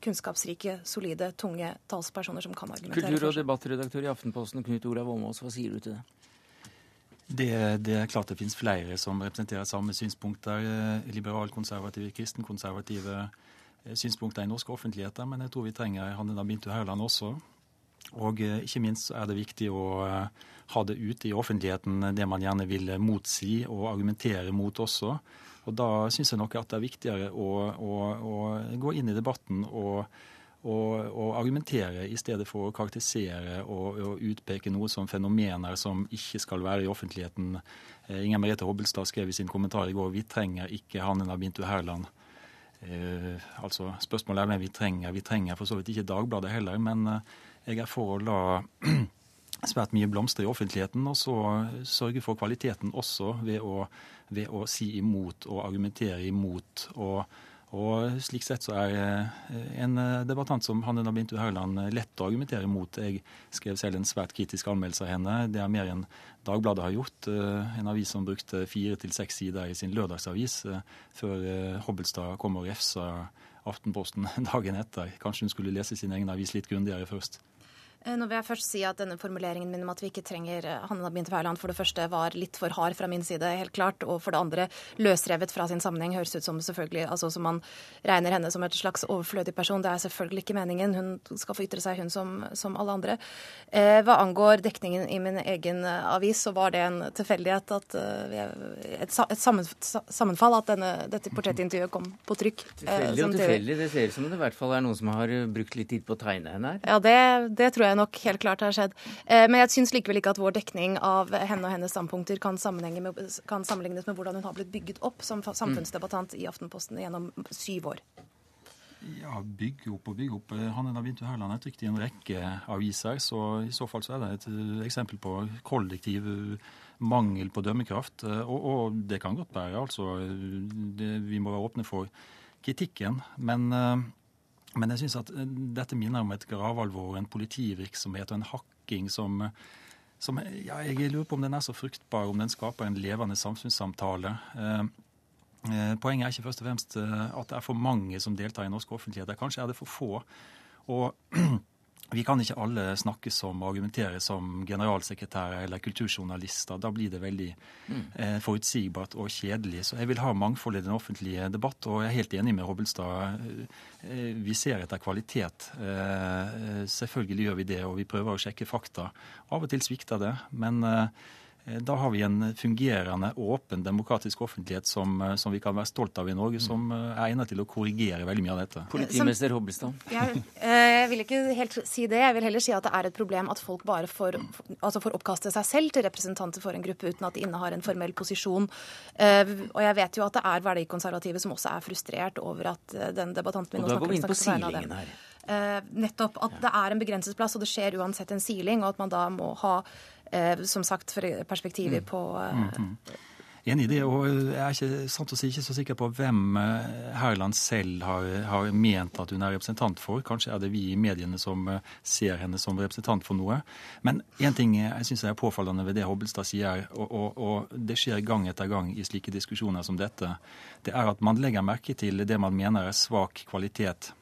kunnskapsrike, solide, tunge talspersoner som kan argumentere Kultur- og debattredaktør i Aftenposten, Knut Olav Åmås, hva sier du til det? Det, det, er klart det finnes flere som representerer samme synspunkter. Eh, Liberalkonservative, kristenkonservative eh, synspunkter i norske offentligheter. Men jeg tror vi trenger Hanne Bintu Hauland også. Og eh, ikke minst er det viktig å ha det ute i offentligheten, det man gjerne vil motsi og argumentere mot også. Og Da syns jeg nok at det er viktigere å, å, å gå inn i debatten og, og, og, argumentere i stedet for å karakterisere og, og, utpeke noe som fenomener som ikke skal være i offentligheten. Eh, Inger Merete Hobbelstad skrev i sin kommentar i går vi trenger ikke Hanna Bintu Herland. Eh, altså Spørsmålet er hvem vi trenger. Vi trenger for så vidt ikke Dagbladet heller, men eh, jeg er for å la svært mye blomster i offentligheten, og så sørge for kvaliteten også ved å, ved å si imot og argumentere imot. og og slik sett så er eh, en debattant som Hanne Nabintu Haugland lett å argumentere mot. Jeg skrev selv en svært kritisk anmeldelse av henne. Det er mer enn Dagbladet har gjort. Eh, en avis som brukte fire til seks sider i sin lørdagsavis eh, før Hobbelstad kom og refsa Aftenposten dagen etter. Kanskje hun skulle lese sin egen avis litt grundigere først. Eh, nå vil jeg først si at denne formuleringen min om at vi ikke trenger eh, Hanna Binte Wærland, for det første var litt for hard fra min side, helt klart. Og for det andre løsrevet fra sin sammenheng. Høres ut som selvfølgelig, altså som man regner henne som et slags overflødig person. Det er selvfølgelig ikke meningen. Hun skal få ytre seg, hun som, som alle andre. Eh, hva angår dekningen i min egen eh, avis, så var det en tilfeldighet at uh, et, et sammenfall at denne, dette portrettintervjuet kom på trykk. Tilfeldig og tilfeldig. Det ser ut som det i hvert fall er noen som har brukt litt tid på å tegne henne her. Ja, det, det tror jeg nok helt klart har skjedd. Eh, men jeg syns likevel ikke at vår dekning av henne og hennes standpunkter kan, med, kan, sammenlignes med hvordan hun har blitt bygget opp som samfunnsdebattant i Aftenposten gjennom syv år. Ja, bygge opp og bygge opp. Hanne Navintu Herland er trykt i en rekke aviser, så i så fall så er det et eksempel på kollektiv mangel på dømmekraft. Og, og det kan godt være, altså. Det, vi må være åpne for kritikken. Men men jeg syns at eh, dette minner om et gravalvor, en politivirksomhet og en hakking som, som ja, Jeg lurer på om den er så fruktbar, om den skaper en levende samfunnssamtale. Eh, eh, poenget er ikke først og fremst at det er for mange som deltar i norsk offentlighet. Kanskje er det for få. Og vi kan ikke alle snakke som og argumentere som generalsekretærer eller kulturjournalister. Da blir det veldig mm. eh, forutsigbart og kjedelig. Så jeg vil ha mangfold i den offentlige debatt, og jeg er helt enig med Hobbelstad. Eh, vi ser etter kvalitet. Eh, selvfølgelig gjør vi det, og vi prøver å sjekke fakta. Av og til svikter det, men eh, Eh, da har vi en fungerende, åpen, demokratisk offentlighet som, eh, som, vi kan være stolt av i Norge, som eh, er egnet til å korrigere veldig mye av dette. Politimester Hobbelstad. Jeg, jeg, vil ikke helt si det. Jeg vil heller si at det er et problem at folk bare får, altså får oppkaste seg selv til representanter for en gruppe uten at de innehar en formell posisjon. Og jeg vet jo at det er verdikonservative som også er frustrert over at den debattanten min nå snakker, om, snakker på vegne av dem. Uh, nettopp at det er en begrenset plass, og det skjer uansett en siling, og at man da må ha Eh, som sagt, perspektivet mm. på eh, mm, -hmm. Enig i det. og Jeg er ikke, sant å si, ikke så sikker på hvem Herland eh, selv har, har, ment at hun er representant for. Kanskje er det vi i mediene som ser henne som representant for noe. Men én ting jeg syns er påfallende ved det Hobbelstad sier, og, og, og, det skjer gang etter gang i slike diskusjoner som dette, det er at man legger merke til det man mener er svak kvalitet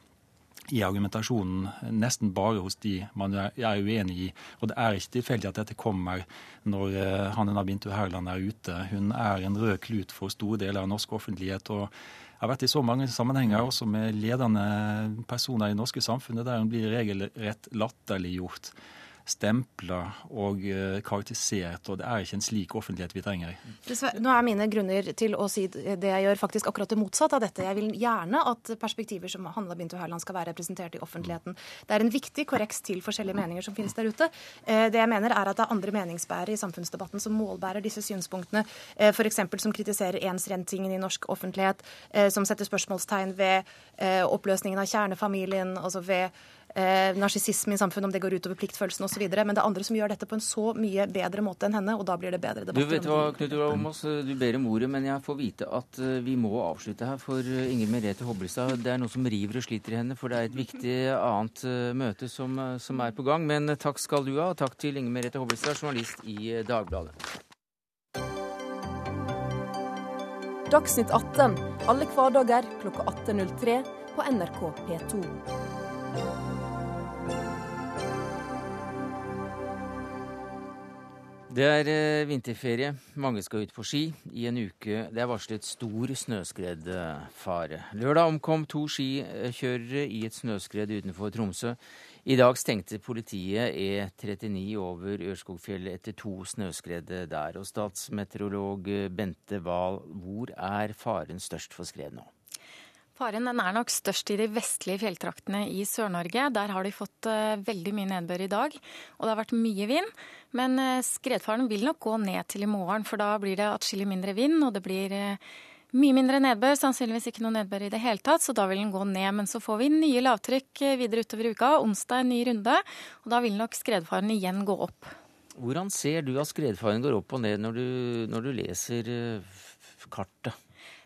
i argumentasjonen nesten bare hos de man er uenig i. Og det er ikke tilfeldig at dette kommer når han en av Bintu Herland er ute. Hun er en rød klut for store deler av norsk offentlighet. og jeg har vært i så mange sammenhenger også med ledende personer i norske samfunnet der hun blir regelrett latterliggjort stempla og eh, karakterisert, og det er ikke en slik offentlighet vi trenger. Nå er mine grunner til å si det jeg gjør, faktisk akkurat det motsatte av dette. Jeg vil gjerne at perspektiver som Hanna Bintu Hærland skal være representert i offentligheten. Det er en viktig korreks til forskjellige meninger som finnes der ute. Eh, det jeg mener er at det er andre meningsbærere i samfunnsdebatten som målbærer disse synspunktene, eh, f.eks. som kritiserer ensrentingen i norsk offentlighet, som setter spørsmålstegn ved oppløsningen av kjernefamilien, altså ved eh, narsissisme i samfunnet, om det går utover pliktfølelsen osv. Men det er andre som gjør dette på en så mye bedre måte enn henne, og da blir det bedre debatter. Du vet hva, Knut Olav Åmås, du ber om ordet, men jeg får vite at eh, vi må avslutte her. For eh, Inger Merete Hobbelstad, det er noe som river og sliter i henne, for det er et viktig annet eh, møte som, som er på gang. Men takk skal du ha, og takk til Inger Merete Hobbelstad, journalist i Dagbladet. Dagsnytt 18 alle hverdager klokka 18.03 på NRK P2. Det er eh, vinterferie. Mange skal ut på ski. I en uke det er varslet stor snøskredfare. Lørdag omkom to skikjørere i et snøskred utenfor Tromsø. I dag stengte politiet E39 over Ørskogfjellet etter to snøskred der. Og statsmeteorolog Bente Wahl, hvor er faren størst for skred nå? Faren er nok størst i de vestlige fjelltraktene i Sør-Norge. Der har de fått uh, veldig mye nedbør i dag, og det har vært mye vind. Men uh, skredfaren vil nok gå ned til i morgen, for da blir det atskillig mindre vind, og det blir uh, mye mindre nedbør, sannsynligvis ikke noe nedbør i det hele tatt, så da vil den gå ned. Men så får vi nye lavtrykk videre utover uka. Onsdag en ny runde, og da vil nok skredfaren igjen gå opp. Hvordan ser du at skredfaren går opp og ned når du, når du leser kartet?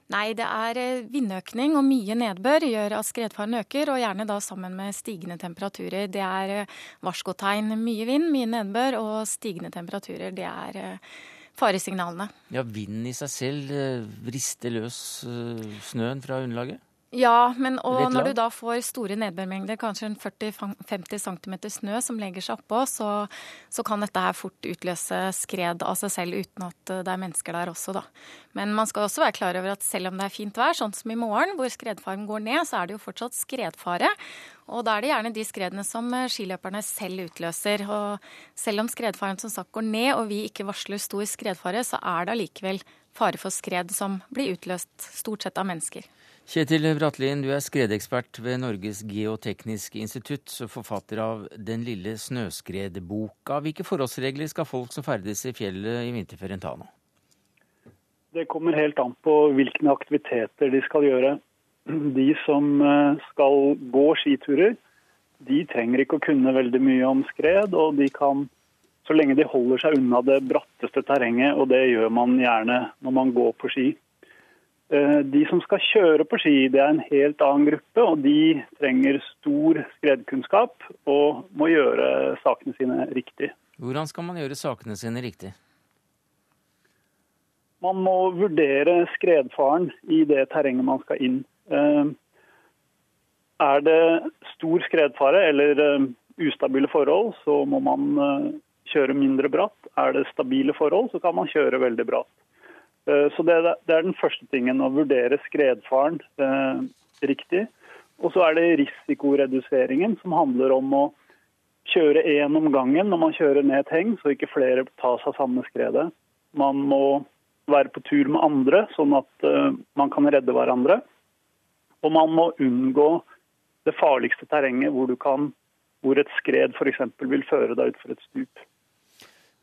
Nei, det er eh, vindøkning og mye nedbør gjør at skredfaren øker, og gjerne da sammen med stigende temperaturer. Det er eh, varskotegn. Mye vind, mye nedbør og stigende temperaturer. Det er eh, faresignalene. Ja, Vinden i seg selv rister løs snøen fra underlaget? Ja, men og når du da får store nedbørmengder, kanskje 40-50 cm snø som legger seg oppå, så, så, kan dette her fort utløse skred av seg selv uten at det er mennesker der også, da. Men man skal også være klar over at selv om det er fint vær, sånn som i morgen, hvor skredfaren går ned, så er det jo fortsatt skredfare. Og da er det gjerne de skredene som skiløperne selv utløser. Og selv om skredfaren som sagt går ned og vi ikke varsler stor skredfare, så er det allikevel fare for skred som blir utløst stort sett av mennesker. Kjetil Bratlien, du er skredekspert ved Norges geotekniske institutt forfatter av Den lille snøskredboka. Hvilke forholdsregler skal folk som ferdes i fjellet i vinterferien ta nå? Det kommer helt an på hvilke aktiviteter de skal gjøre. De som eh, skal gå skiturer, de trenger ikke å kunne veldig mye om skred. Og de kan, så lenge de holder seg unna det bratteste terrenget, og det gjør man gjerne når man går på ski, de som skal kjøre på ski, det er en helt annen gruppe. og De trenger stor skredkunnskap og må gjøre sakene sine riktig. Hvordan skal man gjøre sakene sine riktig? Man må vurdere skredfaren i det terrenget man skal inn. Eh, er det stor skredfare eller eh, ustabile forhold, så må man kjøre mindre bratt. Er det stabile forhold, så kan man kjøre veldig bratt. Eh, så det, er den første tingen, å vurdere skredfaren eh, riktig. Og så er det risikoreduseringen, som handler om å kjøre én om gangen når man kjører ned et heng, så ikke flere tas av samme skredet. Man må være på tur med andre, sånn at uh, man kan redde hverandre. Og man må unngå det farligste terrenget hvor, kan, hvor et skred f.eks. vil føre deg utfor et stup.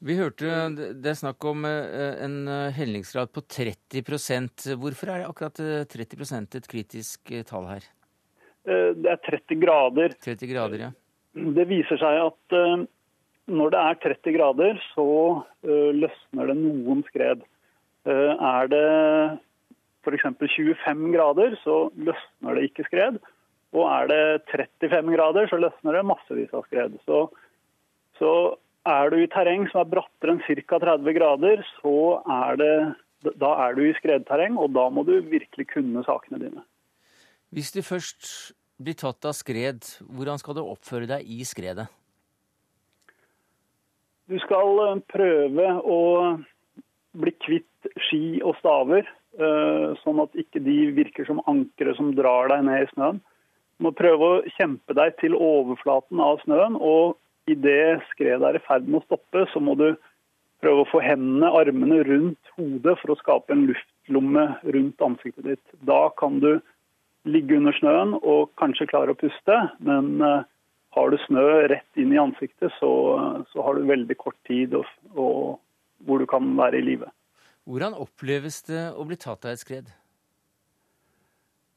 Vi hørte det er snakk om eh, en eh, hellingsgrad på 30% Hvorfor er det akkurat 30 eh, et kritisk tall her? Det er 30 grader. 30 grader, ja. Det viser seg at når det er 30 grader, så løsner det noen skred. Er det f.eks. 25 grader, så løsner det ikke skred. Og er det 35 grader, så løsner det massevis av skred. Så, så er du i terreng som er brattere enn ca. 30 grader, så er det, da er du i skredterreng, og da må du virkelig kunne sakene dine. Hvis du først blir tatt av skred, hvordan skal du oppføre deg i skredet? Du skal eh, prøve å bli kvitt ski og staver, eh, sånn at ikke de virker som ankere som drar deg ned i snøen. Du må prøve å kjempe deg til overflaten av snøen og idet skredet er i ferd med å stoppe, så må du prøve å få hendene, armene rundt hodet for å skape en luftlomme rundt ansiktet ditt. Da kan du ligge under snøen og kanskje klare å puste, men uh, har du snø rett inn i ansiktet, så, så har du veldig kort tid og, og, hvor du kan være i live. Hvordan oppleves det å bli tatt av et skred?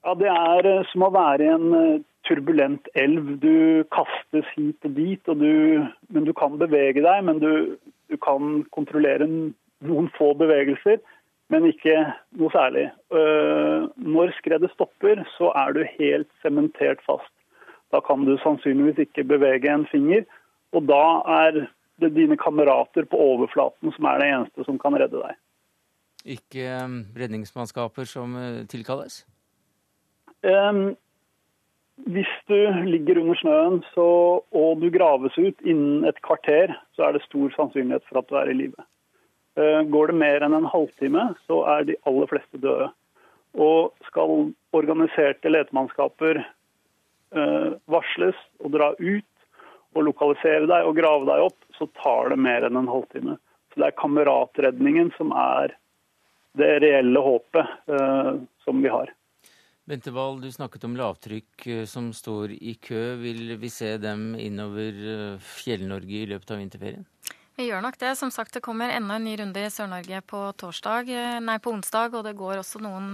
Ja, Det er eh, som å være i en eh, turbulent elv. Du kastes hit og dit, og du, men du kan bevege deg. Men du, du, kan kontrollere noen få bevegelser, men ikke noe særlig. Eh, når skredet stopper, så er du helt sementert fast. Da kan du sannsynligvis ikke bevege en finger, og da er det dine kamerater på overflaten som er det eneste som kan redde deg. Ikke redningsmannskaper som tilkalles? Um, hvis du ligger under snøen så, og du graves ut innen et kvarter, så er det stor sannsynlighet for at du er i live. Eh, går det mer enn en halvtime, så er de aller fleste døde. Og skal organiserte letemannskaper eh, varsles og dra ut og lokalisere deg og grave deg opp, så tar det mer enn en halvtime. Så det er kameratredningen som er det reelle håpet eh, som vi har. Bente Wahl, du snakket om lavtrykk eh, som står i kø. Vil vi se dem innover eh, Fjell-Norge i løpet av vinterferien? Vi gjør nok det. Som sagt, det kommer enda en ny runde i Sør-Norge på eh, på onsdag. Og det går også noen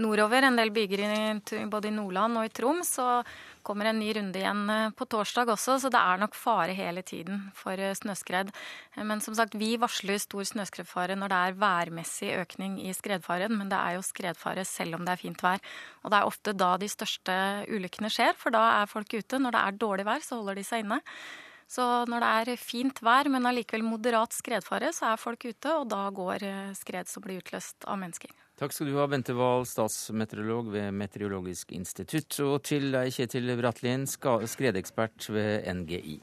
nordover. En del bygere både i Nordland og i Troms. Og kommer en ny runde igjen eh, på torsdag også, så det er nok fare hele tiden for eh, snøskred. Eh, men som sagt, vi varsler stor snøskredfare når det er værmessig økning i skredfaren, men det er jo skredfare selv om det er fint vær. Og det er ofte da de største ulykkene skjer, for da er folk ute. Når det er dårlig vær, så holder de seg inne. Så når det er fint vær, men allikevel moderat skredfare, så er folk ute, og da går skred som blir utløst av mennesker. Takk skal du ha, Bente Wahl, statsmeteorolog ved Meteorologisk institutt. Og til deg, Kjetil Bratlien, skredekspert ved NGI.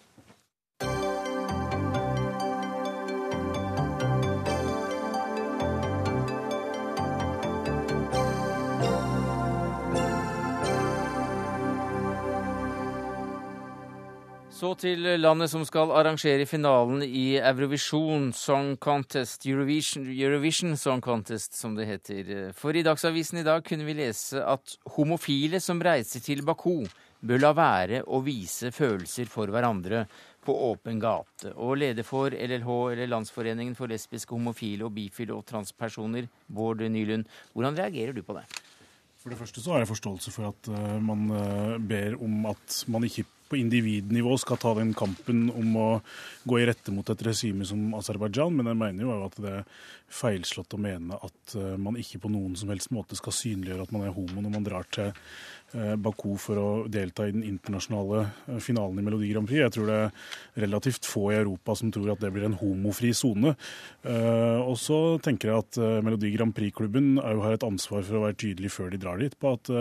Så til landet som skal arrangere finalen i Eurovision Song Contest, Eurovision, Eurovision, Song Contest som det heter. For i Dagsavisen i dag kunne vi lese at homofile som reiser til Baku, bør la være å vise følelser for hverandre på åpen gate. Og leder for LLH, eller Landsforeningen for lesbiske, homofile, og bifile og transpersoner, Bård Nylund, hvordan reagerer du på det? For det første så har jeg forståelse for at uh, man uh, ber om at man ikke på individnivå skal ta den kampen om å gå i rette mot et regime som Aserbajdsjan, men jeg mener jo at det er feilslått å mene at eh, man ikke på noen som helst måte skal synliggjøre at man er homo når man drar til eh, Baku for å delta i den internasjonale eh, finalen i Melodi Grand Prix. Jeg tror det er relativt få i Europa som tror at det blir en homofri sone. Og så tenker jeg at Melodi Grand Prix-klubben har et ansvar for å være tydelig før de drar dit på at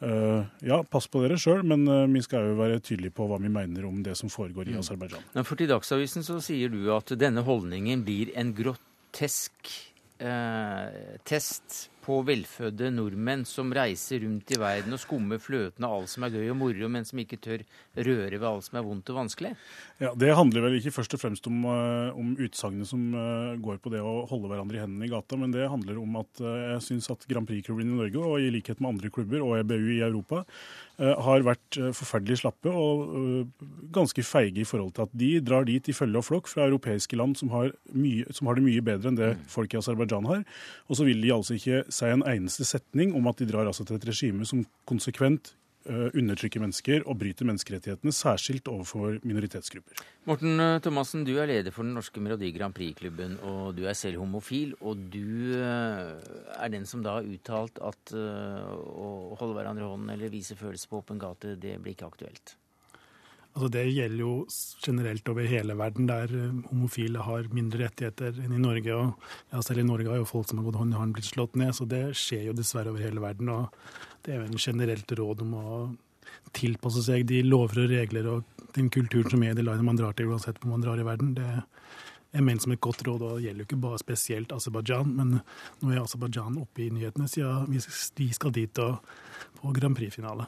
Uh, ja, pass på dere sjøl, men uh, vi skal jo være tydelige på hva vi mener om det som foregår i Aserbajdsjan. Ja, For til Dagsavisen så sier du at denne holdningen blir en grotesk uh, test på velfødde nordmenn som reiser rundt i verden og skummer fløten av alt som er gøy og moro, men som ikke tør røre ved alt som er vondt og vanskelig? Ja, Det handler vel ikke først og fremst om, eh, om utsagnene som eh, går på det å holde hverandre i hendene i gata, men det handler om at eh, jeg syns at Grand Prix-klubben i Norge, og i likhet med andre klubber og EBU i Europa, har vært forferdelig slappe og ganske feige i forhold til at de drar dit i følge og flokk fra europeiske land som har, mye, som har det mye bedre enn det mm. folk i Aserbajdsjan har. Og så vil de altså ikke si en eneste setning om at de drar altså til et regime som konsekvent undertrykker mennesker og bryter menneskerettighetene, særskilt overfor minoritetsgrupper. Morten eh, Thomassen, du er leder for den norske Melodi Grand Prix-klubben, og du er selv homofil. Og du uh, er den som da har uttalt at å holde hverandre i hånden eller vise følelser på åpen gate, det blir ikke aktuelt? Altså det gjelder jo generelt over hele verden, der eh, homofile har mindre rettigheter enn i Norge. og ja, Selv i Norge har jo folk som har gått hånd i hånd blitt slått ned, så det skjer jo dessverre over hele verden. og Det er jo en generelt råd om å tilpasse seg de lover og regler og den kulturen som er i det landet man drar til, uansett hvor man drar i verden. Det er ment som et godt råd, og det gjelder jo ikke bare spesielt Aserbajdsjan. Men nå er Aserbajdsjan oppe i nyhetene siden vi skal dit og på Grand Prix-finale.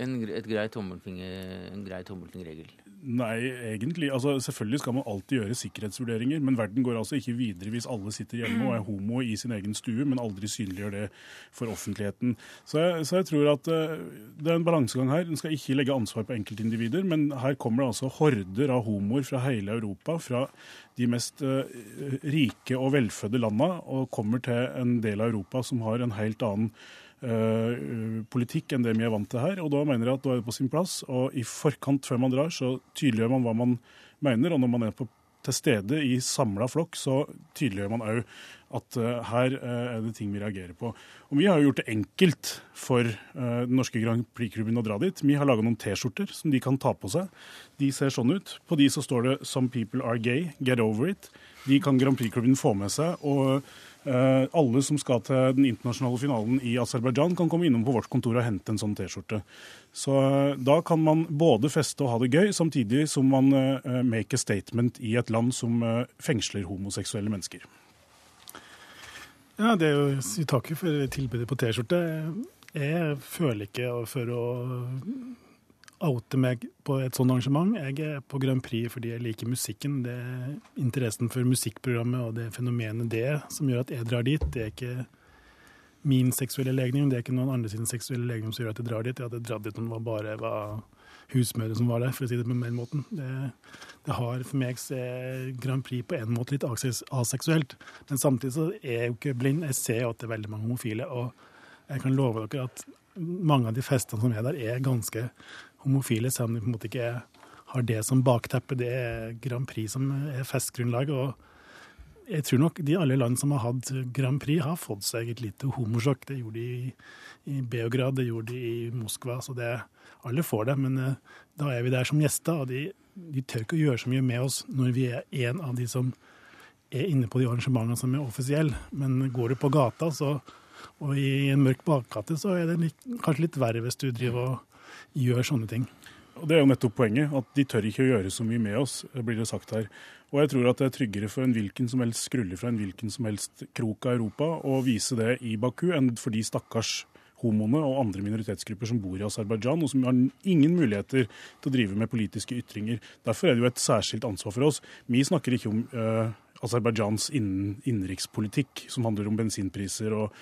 En, et grei en grei tommelfingerregel? Nei, egentlig. Altså, selvfølgelig skal man alltid gjøre sikkerhetsvurderinger, men verden går altså ikke videre hvis alle sitter hjemme og er homo i sin egen stue, men aldri synliggjør det for offentligheten. Så jeg, så jeg tror at uh, det er en balansegang her. En skal ikke legge ansvar på enkeltindivider, men her kommer det altså horder av homoer fra hele Europa, fra de mest uh, rike og velfødde landa, og kommer til en del av Europa som har en helt annen Eh, politikk enn det vi er vant til her. og Da mener jeg at da er det på sin plass. og I forkant før man drar, så tydeliggjør man hva man mener. Og når man er på, til stede i samla flokk, så tydeliggjør man òg at uh, her uh, er det ting vi reagerer på. Og Vi har jo gjort det enkelt for uh, den norske Grand Prix-klubben å dra dit. Vi har laga noen T-skjorter som de kan ta på seg. De ser sånn ut. På de så står det 'Some people are gay, get over it'. De kan Grand Prix-klubben få med seg. og Eh, alle som skal til den internasjonale finalen i Aserbajdsjan, kan komme innom på vårt kontor og hente en sånn T-skjorte. Så eh, Da kan man både feste og ha det gøy, samtidig som man eh, make a statement i et land som fengsler homoseksuelle mennesker. Ja, det er jo, Vi for tilbudet på T-skjorte. Jeg føler ikke for å oute meg på et sånt arrangement. Jeg er på Grand Prix fordi jeg liker musikken. Det er interessen for musikkprogrammet og det fenomenet det som gjør at jeg drar dit. Det er ikke min seksuelle legning, det er ikke noen andre sin seksuelle legning som gjør at jeg drar dit. Jeg hadde dratt dit om det bare var husmødre som var der, for å si det på den måten. Det, det har for meg så er Grand Prix på en måte litt aseksuelt. Men samtidig så er jeg jo ikke blind. Jeg ser jo at det er veldig mange homofile. Og jeg kan love dere at mange av de festene som er der, er ganske homofile, selv om de på en måte ikke har det som bakteppe. Det er Grand Prix som er festgrunnlag. og jeg tror nok de alle land som har hatt Grand Prix, har fått seg et lite homosjokk. Det gjorde de i, i Beograd, det gjorde de i Moskva. Så det, alle får det. Men uh, da er vi der som gjester, og de, de, tør ikke å gjøre så mye med oss når vi er en av de som er inne på de arrangementene som er offisielle. Men går du på gata, så, og i en mørk bakgate, så er det litt, kanskje litt verre hvis du driver og gjør sånne ting. Og Det er jo nettopp poenget, at de tør ikke å gjøre så mye med oss, blir det sagt her. Og jeg tror at det er tryggere for en hvilken som helst skrulle fra en hvilken som helst krok av Europa å vise det i Baku, enn for de stakkars homoene og andre minoritetsgrupper som bor i Aserbajdsjan, og som har ingen muligheter til å drive med politiske ytringer. Derfor er det jo et særskilt ansvar for oss. Vi snakker ikke om uh, Aserbajdsjans innen, innenrikspolitikk, som handler om bensinpriser og,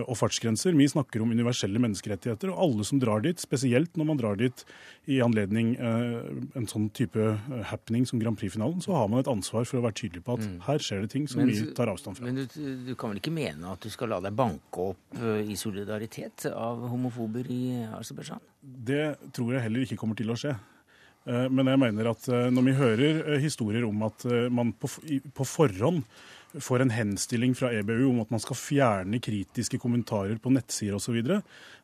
og, fartsgrenser. Vi snakker om universelle menneskerettigheter, og alle som drar dit, spesielt når man drar dit i anledning eh, en sånn type eh, happening som Grand Prix-finalen, så har man et ansvar for å være tydelig på at mm. her skjer det ting som men, vi tar avstand fra. Men du, du, kan vel ikke mene at du skal la deg banke opp uh, i solidaritet av homofober i Aserbajdsjan? Det tror jeg heller ikke kommer til å skje. Eh, men jeg mener at eh, når vi hører eh, historier om at man på, på forhånd får en henstilling fra EBU om at man skal fjerne kritiske kommentarer på nettsider osv.,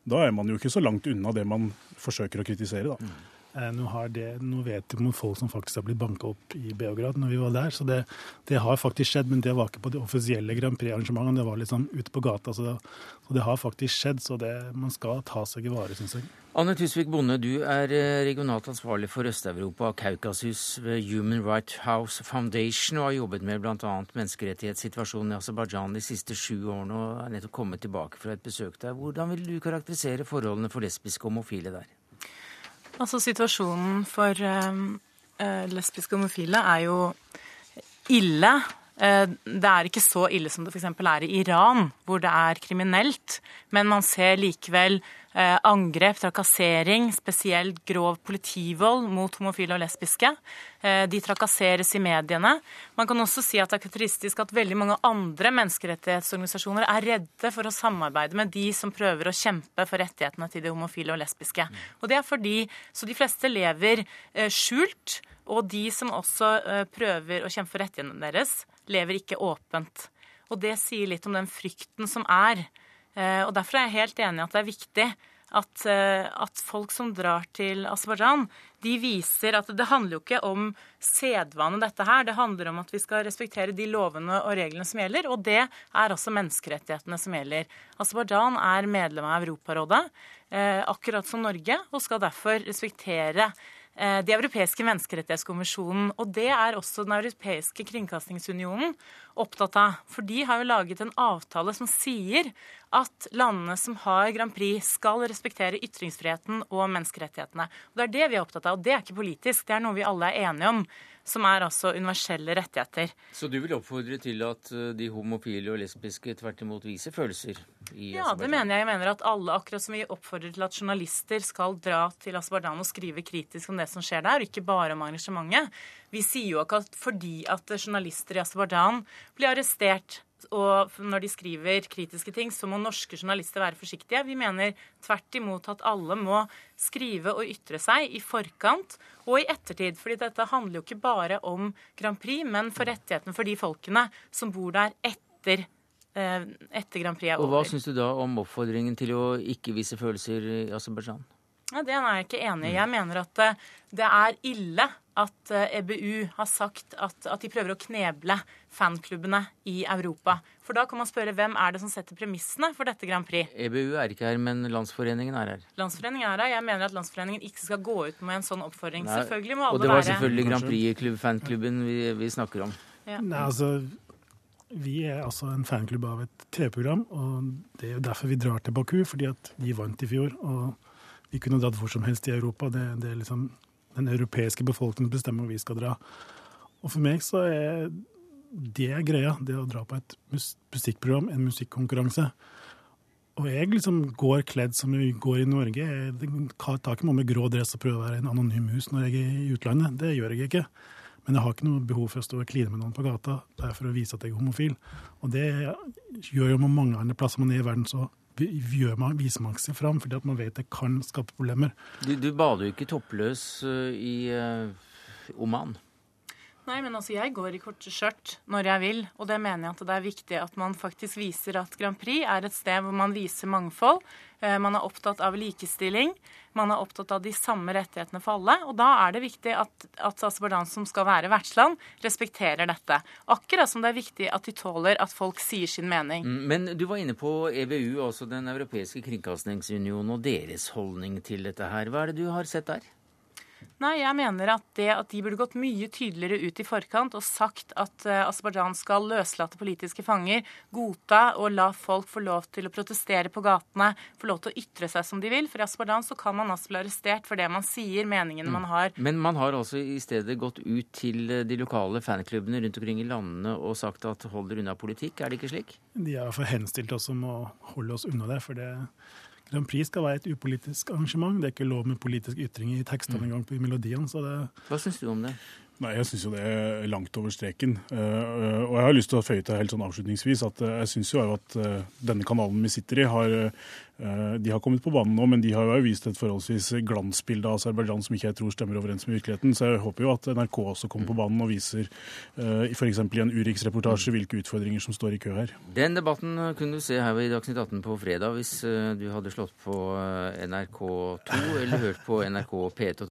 da er man jo ikke så langt unna det man forsøker å kritisere. da. Mm. Nå, det, nå, vet vi om folk som faktisk har blitt banka opp i Beograd når vi var der. Så det, det, har faktisk skjedd, men det var ikke på de offisielle Grand Prix-arrangementene, Det var litt sånn ute på gata. Så det, så det har faktisk skjedd. Så man skal ta seg i vare, syns jeg. Anne Tusvik Bonde, du er eh, regionalt ansvarlig for Øst-Europa Kaukasus ved Human Rights House Foundation og har jobbet med bl.a. menneskerettighetssituasjonen i Aserbajdsjan de siste sju årene og er nettopp kommet tilbake fra et besøk der. Hvordan vil du karakterisere forholdene for lesbiske og homofile der? Altså Situasjonen for eh, lesbiske homofile er jo ille. Uh, det er ikke så ille som det f.eks. er i Iran, hvor det er kriminelt. Men man ser likevel Eh, angrep, trakassering, spesielt grov politivold mot homofile og lesbiske. Eh, de trakasseres i mediene. Man kan også si at det er karakteristisk at veldig mange andre menneskerettighetsorganisasjoner er redde for å samarbeide med de som prøver å kjempe for rettighetene til de homofile og lesbiske. Og det er fordi Så de fleste lever eh, skjult, og de som også prøver å kjempe for rettighetene deres, lever ikke åpent. Og det sier litt om den frykten som er Eh, og Derfor er jeg helt enig i at det er viktig at, eh, at folk som drar til Aserbajdsjan, de viser at det handler jo ikke om sedvane, dette her. Det handler om at vi skal respektere de lovene og reglene som gjelder, og det er også menneskerettighetene som gjelder. Aserbajdsjan er medlem av Europarådet, eh, akkurat som Norge, og skal derfor respektere Eh, de europeiske menneskerettighetskommisjonen. Og det er også Den europeiske kringkastingsunionen opptatt av. For de har jo laget en avtale som sier at landene som har Grand Prix, skal respektere ytringsfriheten og menneskerettighetene. Og Det er det vi er opptatt av. Og det er ikke politisk, det er noe vi alle er enige om som er altså universelle rettigheter. Så du vil oppfordre til at eh, de homofile og lesbiske tvert imot viser følelser? ja, det mener jeg. Jeg mener at alle, akkurat som vi oppfordrer til at journalister skal dra til Aserbajdsjan og skrive kritisk om det som skjer der, og ikke bare om arrangementet. Vi sier jo ikke at fordi at journalister i Aserbajdsjan blir arrestert og når de skriver kritiske ting, så må norske journalister være forsiktige. Vi mener tvert imot at alle må skrive og ytre seg i forkant og i ettertid. fordi dette handler jo ikke bare om Grand Prix, men for rettighetene for de folkene som bor der etter eh, etter Grand Prix er over. Og Hva syns du da om oppfordringen til å ikke vise følelser i Aserbajdsjan? Ja, det er jeg ikke enig i. Jeg mener at eh, det er ille at EBU eh, e har sagt at, at, de prøver å kneble fanklubbene i Europa. For da kan man spørre hvem er det som setter premissene for dette Grand Prix? EBU er ikke her, men Landsforeningen er her. Landsforeningen er her. Jeg mener at Landsforeningen ikke skal gå ut med en sånn oppfordring. Nei. Selvfølgelig må alle være Og det var selvfølgelig Grand Prix-fanklubben vi, vi, snakker om. Ja. Nei, altså Vi er altså en fanklubb av et TV-program, og det er jo derfor vi drar til Baku, fordi at de vant i fjor. Og vi kunne dratt hvor som helst i Europa. Det, det er liksom den europeiske befolkningen bestemmer hvor vi skal dra. Og for meg så er det greia, det å dra på et musikkprogram, en musikkonkurranse. Og jeg liksom går kledd som vi går i Norge. Jeg tar ikke med meg grå dress og prøver å være en anonym mus når jeg er i utlandet. Det gjør jeg ikke. Men jeg har ikke noe behov for å stå og kline med noen på gata. Det for å vise at jeg er homofil. Og det gjør jo med mange andre plasser man er i verden, så man, viser man seg fram fordi at man vet det kan skape problemer. Du, du bader jo ikke toppløs uh, i uh, Oman? Nei, men altså jeg går i korte skjørt når jeg vil, og det mener jeg at det er viktig at man faktisk viser at Grand Prix er et sted hvor man viser mangfold. Eh, man er opptatt av likestilling, man er opptatt av de samme rettighetene for alle. Og da er det viktig at, at Aserbajdsjan, som skal være vertsland, respekterer dette. Akkurat som det er viktig at de tåler at folk sier sin mening. Mm, men du var inne på EBU, altså Den europeiske kringkastingsunionen, og deres holdning til dette her. Hva er det du har sett der? Nei, jeg mener at det at de burde gått mye tydeligere ut i forkant og sagt at uh, Aserbajdsjan skal løslate politiske fanger, godta og la folk få lov til å protestere på gatene, få lov til å ytre seg som de vil. For i Aserbajdsjan så kan man altså bli arrestert for det man sier, meningene mm. man har. Men man har altså i stedet gått ut til eh, de lokale fanklubbene rundt omkring i landene og sagt at hold dere unna politikk, er det ikke slik? De har iallfall henstilt oss om å holde oss unna det. for det Grand Prix skal være et upolitisk arrangement. Det er ikke lov med politisk ytring i tekstene mm. engang på melodiene. Så det Hva syns du om det? Nei, Jeg syns jo det er langt over streken. Uh, og jeg har lyst til å føye til helt sånn avslutningsvis at uh, jeg syns jo at denne kanalen vi sitter i, har, de har kommet på banen nå, men de har jo vist et forholdsvis glansbilde av Aserbajdsjan som ikke jeg tror stemmer overens med virkeligheten. Så jeg håper jo at NRK også kommer på banen og viser f.eks. i en Urix-reportasje hvilke utfordringer som står i kø her. Den debatten kunne du se her i Dagsnytt 18 på fredag hvis du hadde slått på NRK2 eller hørt på NRK P2.